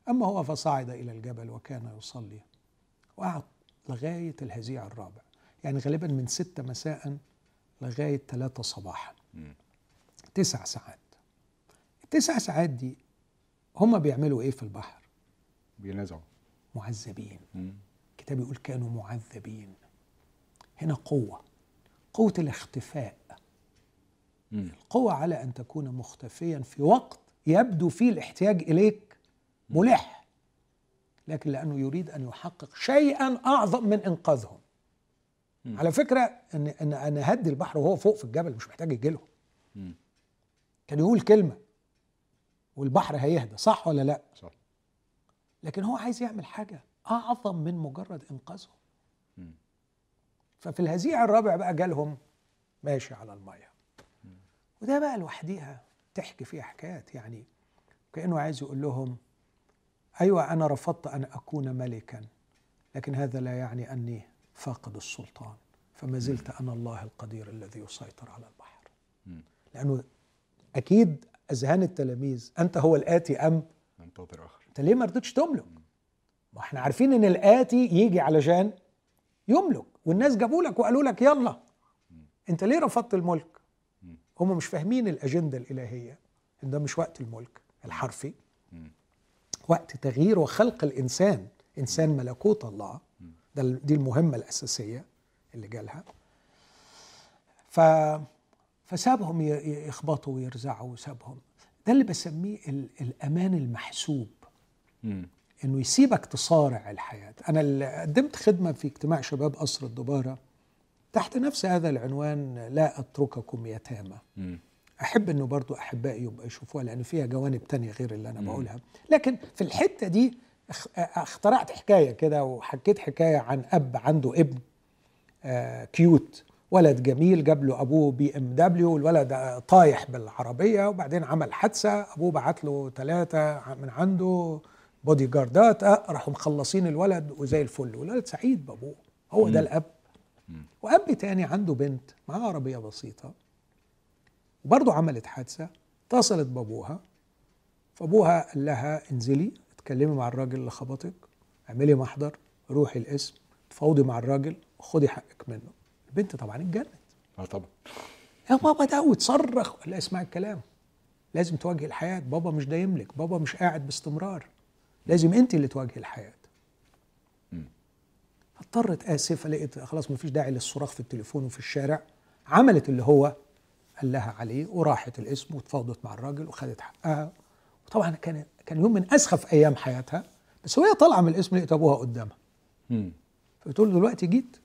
أما هو فصعد إلى الجبل وكان يصلي. وقعد لغاية الهزيع الرابع. يعني غالبا من ستة مساء لغاية ثلاثة صباحا. مم. تسع ساعات. التسع ساعات دي هم بيعملوا إيه في البحر؟ بينازعوا معذبين. الكتاب يقول كانوا معذبين. هنا قوة. قوة الاختفاء. مم. القوة على أن تكون مختفيا في وقت يبدو فيه الاحتياج إليك ملح. لكن لأنه يريد أن يحقق شيئا أعظم من إنقاذهم. مم. على فكرة أن أن أنا هدي البحر وهو فوق في الجبل مش محتاج يجي مم. كان يقول كلمة والبحر هيهدى صح ولا لا صح لكن هو عايز يعمل حاجة أعظم من مجرد إنقاذهم مم. ففي الهزيع الرابع بقى جالهم ماشي على المية وده بقى لوحديها تحكي فيها حكايات يعني كأنه عايز يقول لهم أيوة أنا رفضت أن أكون ملكا لكن هذا لا يعني أني فاقد السلطان فما زلت أنا الله القدير الذي يسيطر على البحر. لأنه أكيد أذهان التلاميذ أنت هو الآتي أم؟ ننتظر آخر. أنت ليه ما رضيتش تملك؟ ما إحنا عارفين إن الآتي يجي علشان يملك والناس جابوا لك وقالوا لك يلا. أنت ليه رفضت الملك؟ هم مش فاهمين الأجندة الإلهية إن ده مش وقت الملك الحرفي. وقت تغيير وخلق الإنسان إنسان ملكوت الله. ده دي المهمة الأساسية اللي جالها. ف فسابهم يخبطوا ويرزعوا وسابهم. ده اللي بسميه ال- الأمان المحسوب. مم. إنه يسيبك تصارع الحياة. أنا اللي قدمت خدمة في اجتماع شباب قصر الدبارة. تحت نفس هذا العنوان لا أترككم يتامى. أحب إنه برضو أحبائي يبقى يشوفوها لأن فيها جوانب تانية غير اللي أنا بقولها. لكن في الحتة دي اخترعت حكاية كده وحكيت حكاية عن أب عنده ابن آه cute. ولد جميل جاب له أبوه BMW والولد طايح بالعربية وبعدين عمل حادثة. أبوه بعت له ثلاثة من عنده بودي جاردات آه، راحوا مخلصين الولد وزي الفل. والولد سعيد بأبوه. هو ده الأب. وأب تاني عنده بنت معاه عربية بسيطة. وبرضه عملت حادثة اتصلت بأبوها. فأبوها قال لها انزلي. اتكلمي مع الراجل اللي خبطك اعملي محضر روحي القسم تفاوضي مع الراجل وخدي حقك منه. البنت طبعا اتجنت آه طبعا. يا بابا ده وتصرخ. لا اسمع الكلام. لازم تواجه الحياة. بابا مش ده يملك. بابا مش قاعد باستمرار. لازم انت اللي تواجهي الحياة. فاضطرت آسفة لقيت خلاص مفيش داعي للصراخ في التليفون وفي الشارع. عملت اللي هو قال لها عليه وراحت القسم وتفاوضت مع الراجل وخدت حقها. وطبعا كان كان يوم من أسخف أيام حياتها بس وهي طالعة من القسم لقيت ابوها قدامها. مم. فبتقول له دلوقتي جيت.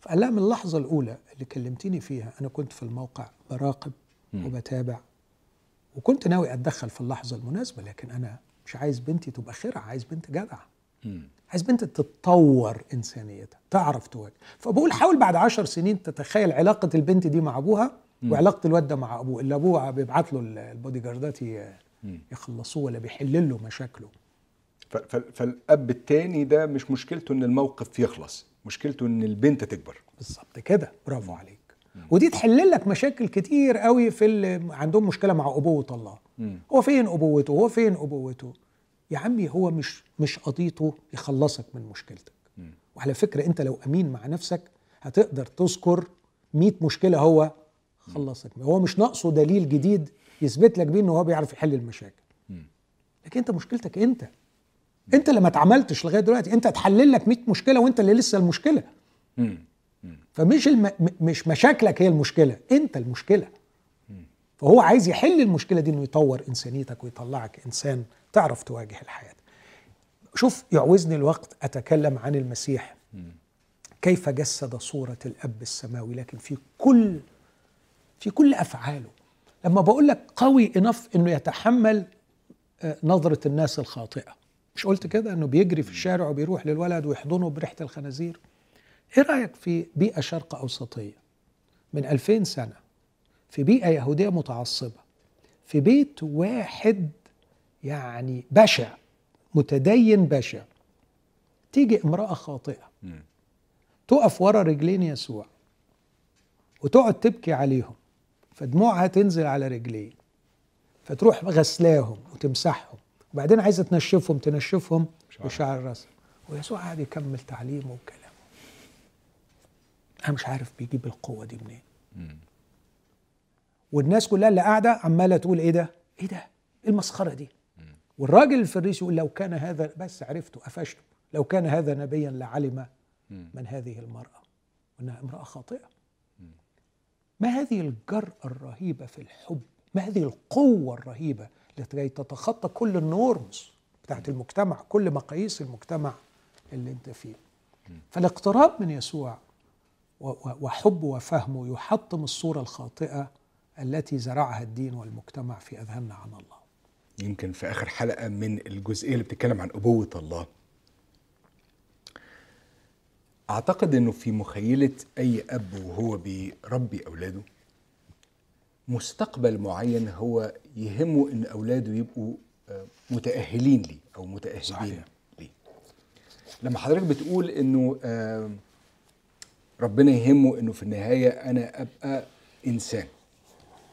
فقال لها من اللحظة الأولى اللي كلمتيني فيها أنا كنت في الموقع براقب وبتابع. وكنت ناوي أتدخل في اللحظة المناسبة لكن أنا مش عايز بنتي تبقى خرعه عايز بنت جدعة. مم. عايز بنت تتطور إنسانيتها تعرف تواجه. فبقول حاول بعد عشر سنين تتخيل علاقة البنت دي مع أبوها وعلاقة الواد ده مع أبوه. اللي أبوه بيبعت له ال- البودي جاردات يخلصوه ولا بيحل له مشاكله. فالأب التاني ده مش مشكلته إن الموقف يخلص مشكلته إن البنت تكبر. بالظبط كده. برافو عليك. ودي تحل لك مشاكل كتير قوي في اللي عندهم مشكلة مع أبوة الله. مم. هو فين أبوته؟ هو فين أبوته؟ يا عمي هو مش مش قضيته يخلصك من مشكلتك. وعلى فكرة أنت لو أمين مع نفسك هتقدر تذكر 100 مشكلة هو خلصك. هو مش ناقصه دليل جديد يثبت لك بيه إن هو بيعرف يحل المشاكل. لكن أنت مشكلتك أنت. أنت اللي ما اتعملتش لغاية دلوقتي. أنت هتحلل لك 100 مشكلة وأنت اللي لسه المشكلة. فمش الم... مش مشاكلك هي المشكلة. أنت المشكلة. فهو عايز يحل المشكلة دي إنه يطور إنسانيتك ويطلعك إنسان تعرف تواجه الحياة. شوف يعوزني الوقت أتكلم عن المسيح. كيف جسد صورة الأب السماوي؟ لكن في كل في كل أفعاله لما بقول لك قوي انف إنه يتحمل آه، نظرة الناس الخاطئة. مش قلت كده؟ إنه بيجري في الشارع وبيروح للولد ويحضنه بريحة الخنازير. إيه رأيك في بيئة شرق أوسطية؟ من 2000 سنة في بيئة يهودية متعصبة في بيت واحد يعني بشع متدين بشع. تيجي امرأة خاطئة تقف ورا رجلين يسوع وتقعد تبكي عليهم. فدموعها تنزل على رجليه. فتروح غسلاهم وتمسحهم. وبعدين عايزة تنشفهم تنشفهم شعر. بشعر راسها ويسوع قاعد يكمل تعليمه وكلامه. أنا مش عارف بيجيب القوة دي منين. والناس كلها اللي قاعدة عمالة تقول إيه ده؟ إيه ده؟ إيه المسخرة دي؟ والراجل الفريسي يقول لو كان هذا بس عرفته قفشته. لو كان هذا نبيا لعلم من هذه المرأة. وإنها امرأة خاطئة. ما هذه الجرأة الرهيبة في الحب؟ ما هذه القوة الرهيبة لكي تتخطى كل النورمز بتاعت المجتمع كل مقاييس المجتمع اللي انت فيه؟ فالاقتراب من يسوع وحبه وفهمه يحطم الصورة الخاطئة التي زرعها الدين والمجتمع في أذهاننا عن الله. يمكن في آخر حلقة من الجزئية اللي بتتكلم عن أبوة الله. أعتقد إنه في مخيلة أي أب وهو بيربي أولاده مستقبل معين هو يهمه إن أولاده يبقوا آه، متأهلين ليه أو متاهلين صحيح. ليه لما حضرتك بتقول إنه ربنا يهمه إنه في النهاية أنا أبقى إنسان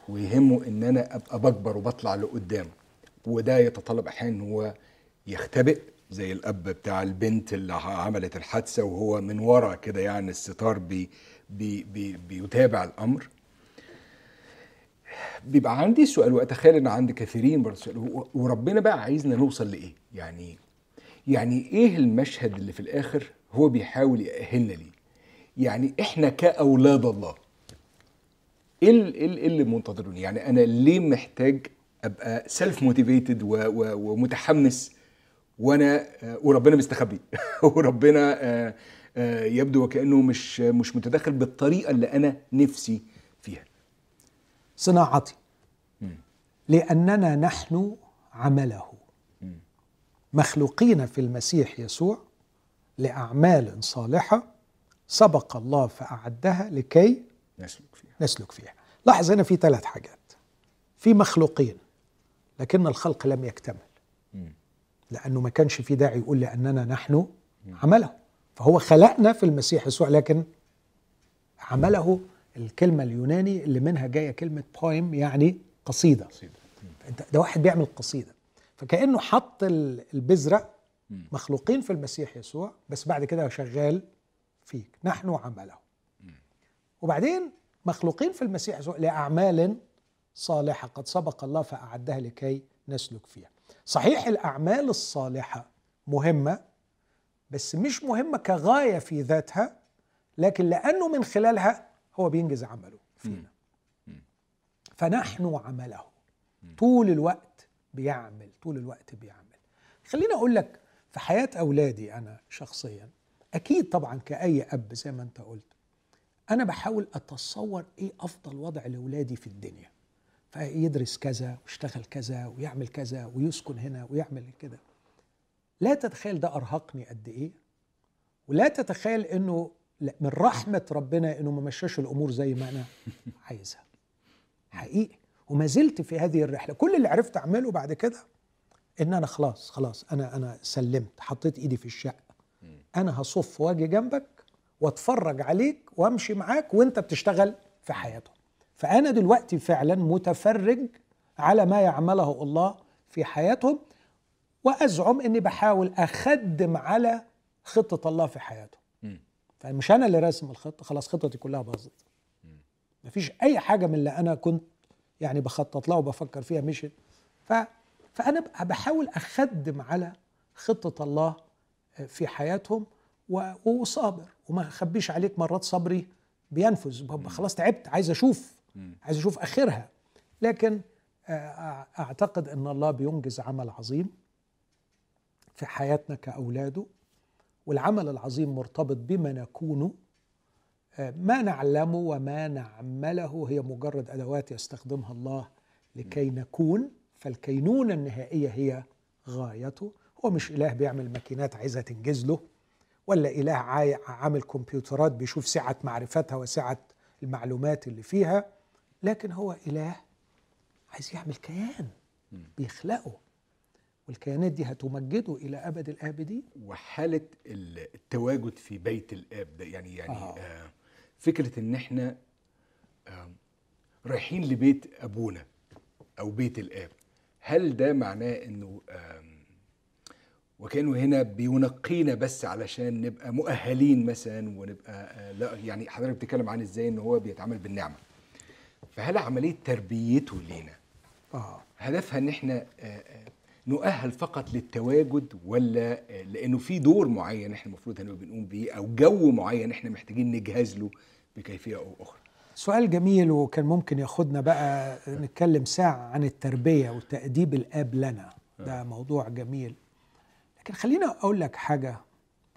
ويهمه إن أنا أبقى بكبر وبطلع لقدام وده يتطلب أحيانا إن هو يختبئ زي الأب بتاع البنت اللي عملت الحادثة وهو من ورا كده يعني الستار بي بي بي بيتابع الأمر. بيبقى عندي سؤال وأتخيل إن عند كثيرين برضه سؤال وربنا بقى عايزنا نوصل لإيه؟ يعني يعني إيه المشهد اللي في الآخر هو بيحاول يأهلنا ليه؟ يعني إحنا كأولاد الله إيه ال- إيه اللي منتظرني يعني أنا ليه محتاج أبقى self motivated ومتحمس وأنا آه، وربنا مستخبي وربنا آه، آه، يبدو وكأنه مش مش متدخل بالطريقة اللي أنا نفسي فيها. صناعتي. لأننا نحن عمله. مخلوقين في المسيح يسوع لأعمال صالحة سبق الله فأعدها لكي نسلك فيها. نسلك فيها. لاحظ هنا في ثلاث حاجات. في مخلوقين لكن الخلق لم يكتمل. لأنه ما كانش في داعي يقول لأننا نحن عمله. فهو خلقنا في المسيح يسوع لكن عمله الكلمة اليوناني اللي منها جاية كلمة بويم يعني قصيدة. انت ده واحد بيعمل قصيدة. فكأنه حط ال- البذرة مخلوقين في المسيح يسوع بس بعد كده شغال فيك. نحن عمله. وبعدين مخلوقين في المسيح يسوع لأعمال صالحة قد سبق الله فأعدها لكي نسلك فيها. صحيح الأعمال الصالحة مهمة بس مش مهمة كغاية في ذاتها لكن لأنه من خلالها هو بينجز عمله فينا. فنحن عمله. طول الوقت بيعمل طول الوقت بيعمل. خليني أقول لك في حياة أولادي أنا شخصيا أكيد طبعا كأي أب زي ما أنت قلت أنا بحاول أتصور إيه أفضل وضع لأولادي في الدنيا. فيدرس كذا ويشتغل كذا ويعمل كذا ويسكن هنا ويعمل كده. لا تتخيل ده أرهقني قد إيه ولا تتخيل لا- من رحمة ربنا إنه ما مشاش الأمور زي ما أنا عايزها. حقيقي. وما زلت في هذه الرحلة. كل اللي عرفت أعمله بعد كده إن أنا خلاص خلاص أنا أنا سلمت حطيت إيدي في الشقة. أنا هصف وأجي جنبك وأتفرج عليك وأمشي معاك وأنت بتشتغل في حياتهم فأنا دلوقتي فعلا متفرج على ما يعمله الله في حياتهم وأزعم إني بحاول أخدم على خطة الله في حياتهم. فمش أنا اللي راسم الخطه خلاص خطتي كلها باظت. مفيش أي حاجة من اللي أنا كنت يعني بخطط لها وبفكر فيها مشيت. ف فأنا ب- بحاول أخدم على خطة الله في حياتهم و- وصابر. وما أخبيش عليك مرات صبري بينفذ. خلاص تعبت عايز أشوف عايز أشوف آخرها. لكن آه، أعتقد إن الله بينجز عمل عظيم في حياتنا كأولاده والعمل العظيم مرتبط بما نكونه آه، ما نعلمه وما نعمله. هي مجرد أدوات يستخدمها الله لكي نكون فالكينونة النهائية هي غايته. هو مش إله بيعمل ماكينات عايزها تنجز له ولا إله عامل كمبيوترات بيشوف سعة معرفتها وسعة المعلومات اللي فيها. لكن هو إله عايز يعمل كيان بيخلقه والكيانات دي هتمجده إلى أبد الآبدين وحالة ال- التواجد في بيت الآب ده يعني يعني آه. آه. فكرة إن إحنا آه رايحين لبيت أبونا أو بيت الآب هل ده معناه إنه آم، وكأنه هنا بينقينا بس علشان نبقى مؤهلين مثلا ونبقى آه، لا يعني حضرتك بتتكلم عن إزاي إن هو بيتعامل بالنعمة فهل عملية تربيته لينا؟ آه. هدفها إن إحنا آه، آه، نؤهل فقط للتواجد ولا آه، لأنه في دور معين إحنا المفروض هنبقى بنقوم بيه أو جو معين إحنا محتاجين نجهز له بكيفية أو أخرى. سؤال جميل وكان ممكن ياخدنا بقى نتكلم ساعة عن التربية وتأديب الآب لنا. ده موضوع جميل. لكن خلينا أقول لك حاجة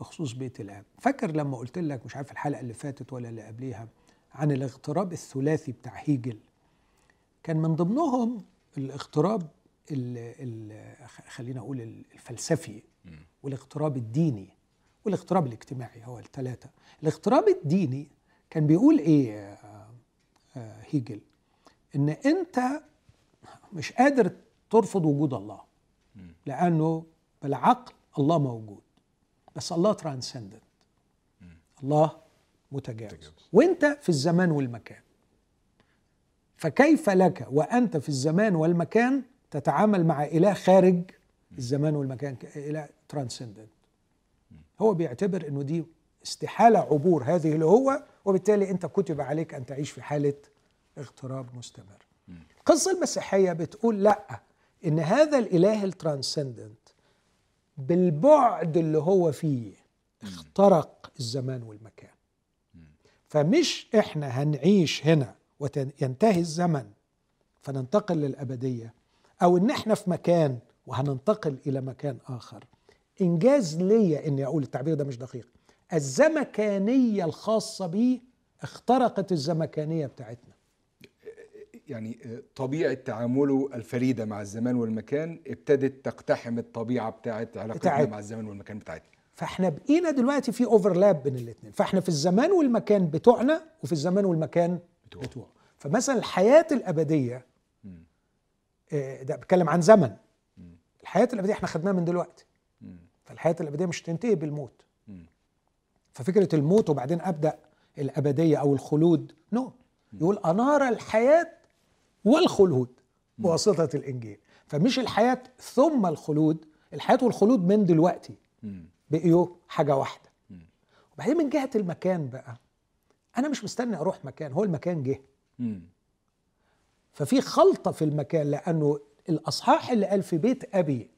بخصوص بيت الآب. فاكر لما قلت لك مش عارف الحلقة اللي فاتت ولا اللي قبليها عن الاغتراب الثلاثي بتاع هيجل. كان من ضمنهم الاغتراب ال ال خلينا أقول الفلسفي والاغتراب الديني والاغتراب الاجتماعي هو الثلاثة الاغتراب الديني كان بيقول إيه هيجل؟ إن أنت مش قادر ترفض وجود الله لأنه بالعقل الله موجود بس الله ترانسندنت الله متجاوز. وانت في الزمان والمكان. فكيف لك وأنت في الزمان والمكان تتعامل مع إله خارج الزمان والمكان إله transcendent هو بيعتبر إنه دي استحالة عبور هذه اللي هو وبالتالي أنت كتب عليك أن تعيش في حالة اغتراب مستمر. القصة المسيحية بتقول لأ إن هذا الإله ال transcendent بالبعد اللي هو فيه اخترق الزمان والمكان. فمش إحنا هنعيش هنا وينتهي الزمن فننتقل للأبدية أو إن إحنا في مكان وهننتقل إلى مكان آخر. إنجاز ليا إني أقول التعبير ده مش دقيق. الزمكانية الخاصة بي اخترقت الزمكانية بتاعتنا. يعني طبيعة تعامله الفريدة مع الزمان والمكان ابتدت تقتحم الطبيعة بتاعت علاقتنا بتاعت. مع الزمان والمكان بتاعتنا. فاحنا بقينا دلوقتي في overlap بين الاثنين فاحنا في الزمان والمكان بتوعنا وفي الزمان والمكان بتوع. بتوعه. فمثلا الحياة الأبدية آه، ده بتكلم عن زمن. الحياة الأبدية إحنا خدناها من دلوقتي. فالحياة الأبدية مش تنتهي بالموت. ففكرة الموت وبعدين أبدأ الأبدية أو الخلود no يقول انار الحياة والخلود بواسطة الإنجيل. فمش الحياة ثم الخلود الحياة والخلود من دلوقتي. بقيوا حاجة واحدة. وبعدين من جهة المكان بقى أنا مش مستني أروح مكان هو المكان جه. ففي خلطة في المكان لأنه الأصحاح اللي قال في بيت أبي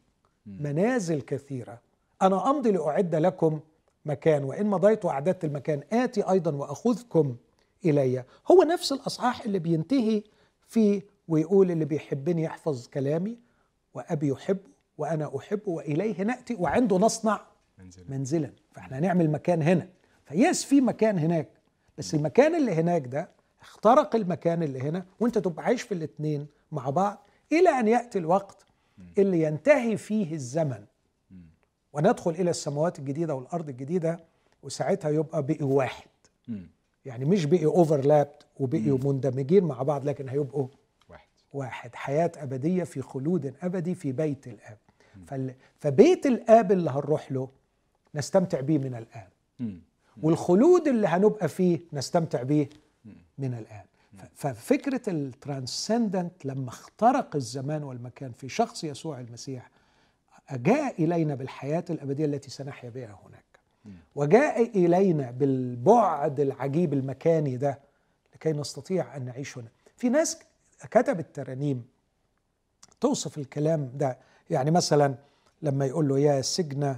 منازل كثيرة. أنا أمضي لأعد لكم مكان وإن مضيت وأعددت المكان آتي أيضا وأخذكم إلي. هو نفس الأصحاح اللي بينتهي فيه ويقول اللي بيحبني يحفظ كلامي وأبي يحبه وأنا أحبه وإليه نأتي وعنده نصنع. منزل منزلا فإحنا هنعمل مكان هنا. فيس في مكان هناك. بس المكان اللي هناك ده اخترق المكان اللي هنا وأنت تبقى عايش في الاثنين مع بعض إلى أن يأتي الوقت اللي ينتهي فيه الزمن. وندخل إلى السماوات الجديدة والأرض الجديدة وساعتها يبقى بقي واحد. يعني مش بقي overlapped وبقيوا مندمجين مع بعض لكن هيبقوا واحد. واحد. حياة أبدية في خلود أبدي في بيت فال... فبيت الآب اللي هنروح له نستمتع بيه من الآن. والخلود اللي هنبقى فيه نستمتع بيه من الآن. ففكرة ال transcendent لما اخترق الزمان والمكان في شخص يسوع المسيح جاء إلينا بالحياة الأبدية التي سنحيا بها هناك. وجاء إلينا بالبعد العجيب المكاني ده لكي نستطيع أن نعيش هنا. في ناس كتبت ترانيم توصف الكلام ده. يعني مثلا لما يقول له يا سجن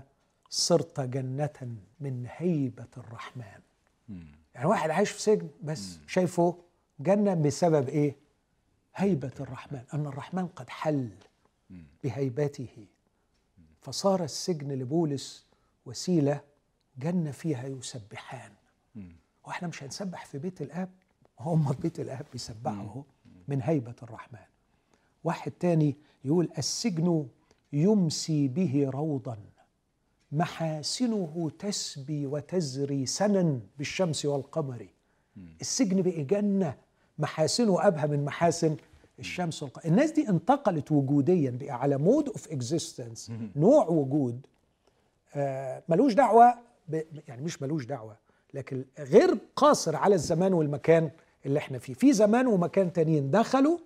صرت جنة من هيبة الرحمن. يعني واحد عايش في سجن بس شايفه جنة بسبب إيه؟ هيبة الرحمن. أن الرحمن قد حل بهيبته. فصار السجن لبولس وسيلة جنة فيها يسبحان. وإحنا مش هنسبح في بيت الآب. هم في بيت الآب بيسبحوا من هيبة الرحمن. واحد تاني يقول السجن يمسي به روضا. محاسنه تسبي وتزري سنا بالشمس والقمر. السجن بقى جنة محاسنه أبهى من محاسن الشمس والقمر الناس دي انتقلت وجوديا بقى على mode of existence نوع وجود. آه، ملوش دعوة ب... يعني مش ملوش دعوة لكن غير قاصر على الزمان والمكان اللي إحنا فيه. في زمان ومكان تانيين دخلوا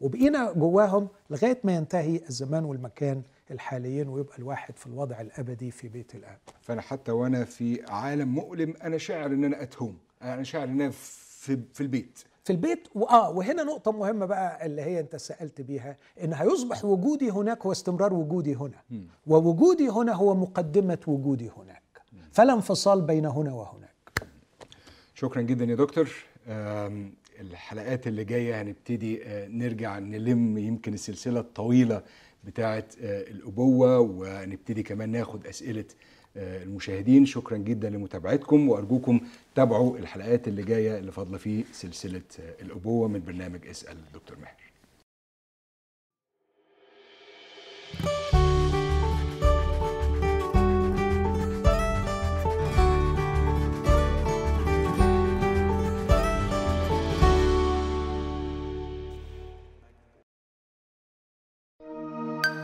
وبقينا جواهم لغاية ما ينتهي الزمان والمكان الحاليين ويبقى الواحد في الوضع الأبدي في بيت الآب. فأنا حتى وأنا في عالم مؤلم أنا شاعر إن أنا at home أنا شاعر إن أنا في في البيت. في البيت واه وهنا نقطة مهمة بقى اللي هي أنت سألت بيها إن هيصبح وجودي هناك هو استمرار وجودي هنا. ووجودي هنا هو مقدمة وجودي هناك. فلا انفصال بين هنا وهناك. شكرا جدا يا دكتور. الحلقات اللي جاية هنبتدي آه، نرجع نلم يمكن السلسلة الطويلة بتاعه آه، الأبوة ونبتدي كمان ناخد أسئلة آه، المشاهدين. شكرا جدا لمتابعتكم وأرجوكم تابعوا الحلقات اللي جاية اللي فاضله في سلسلة آه، الأبوة من برنامج اسأل دكتور ماهر.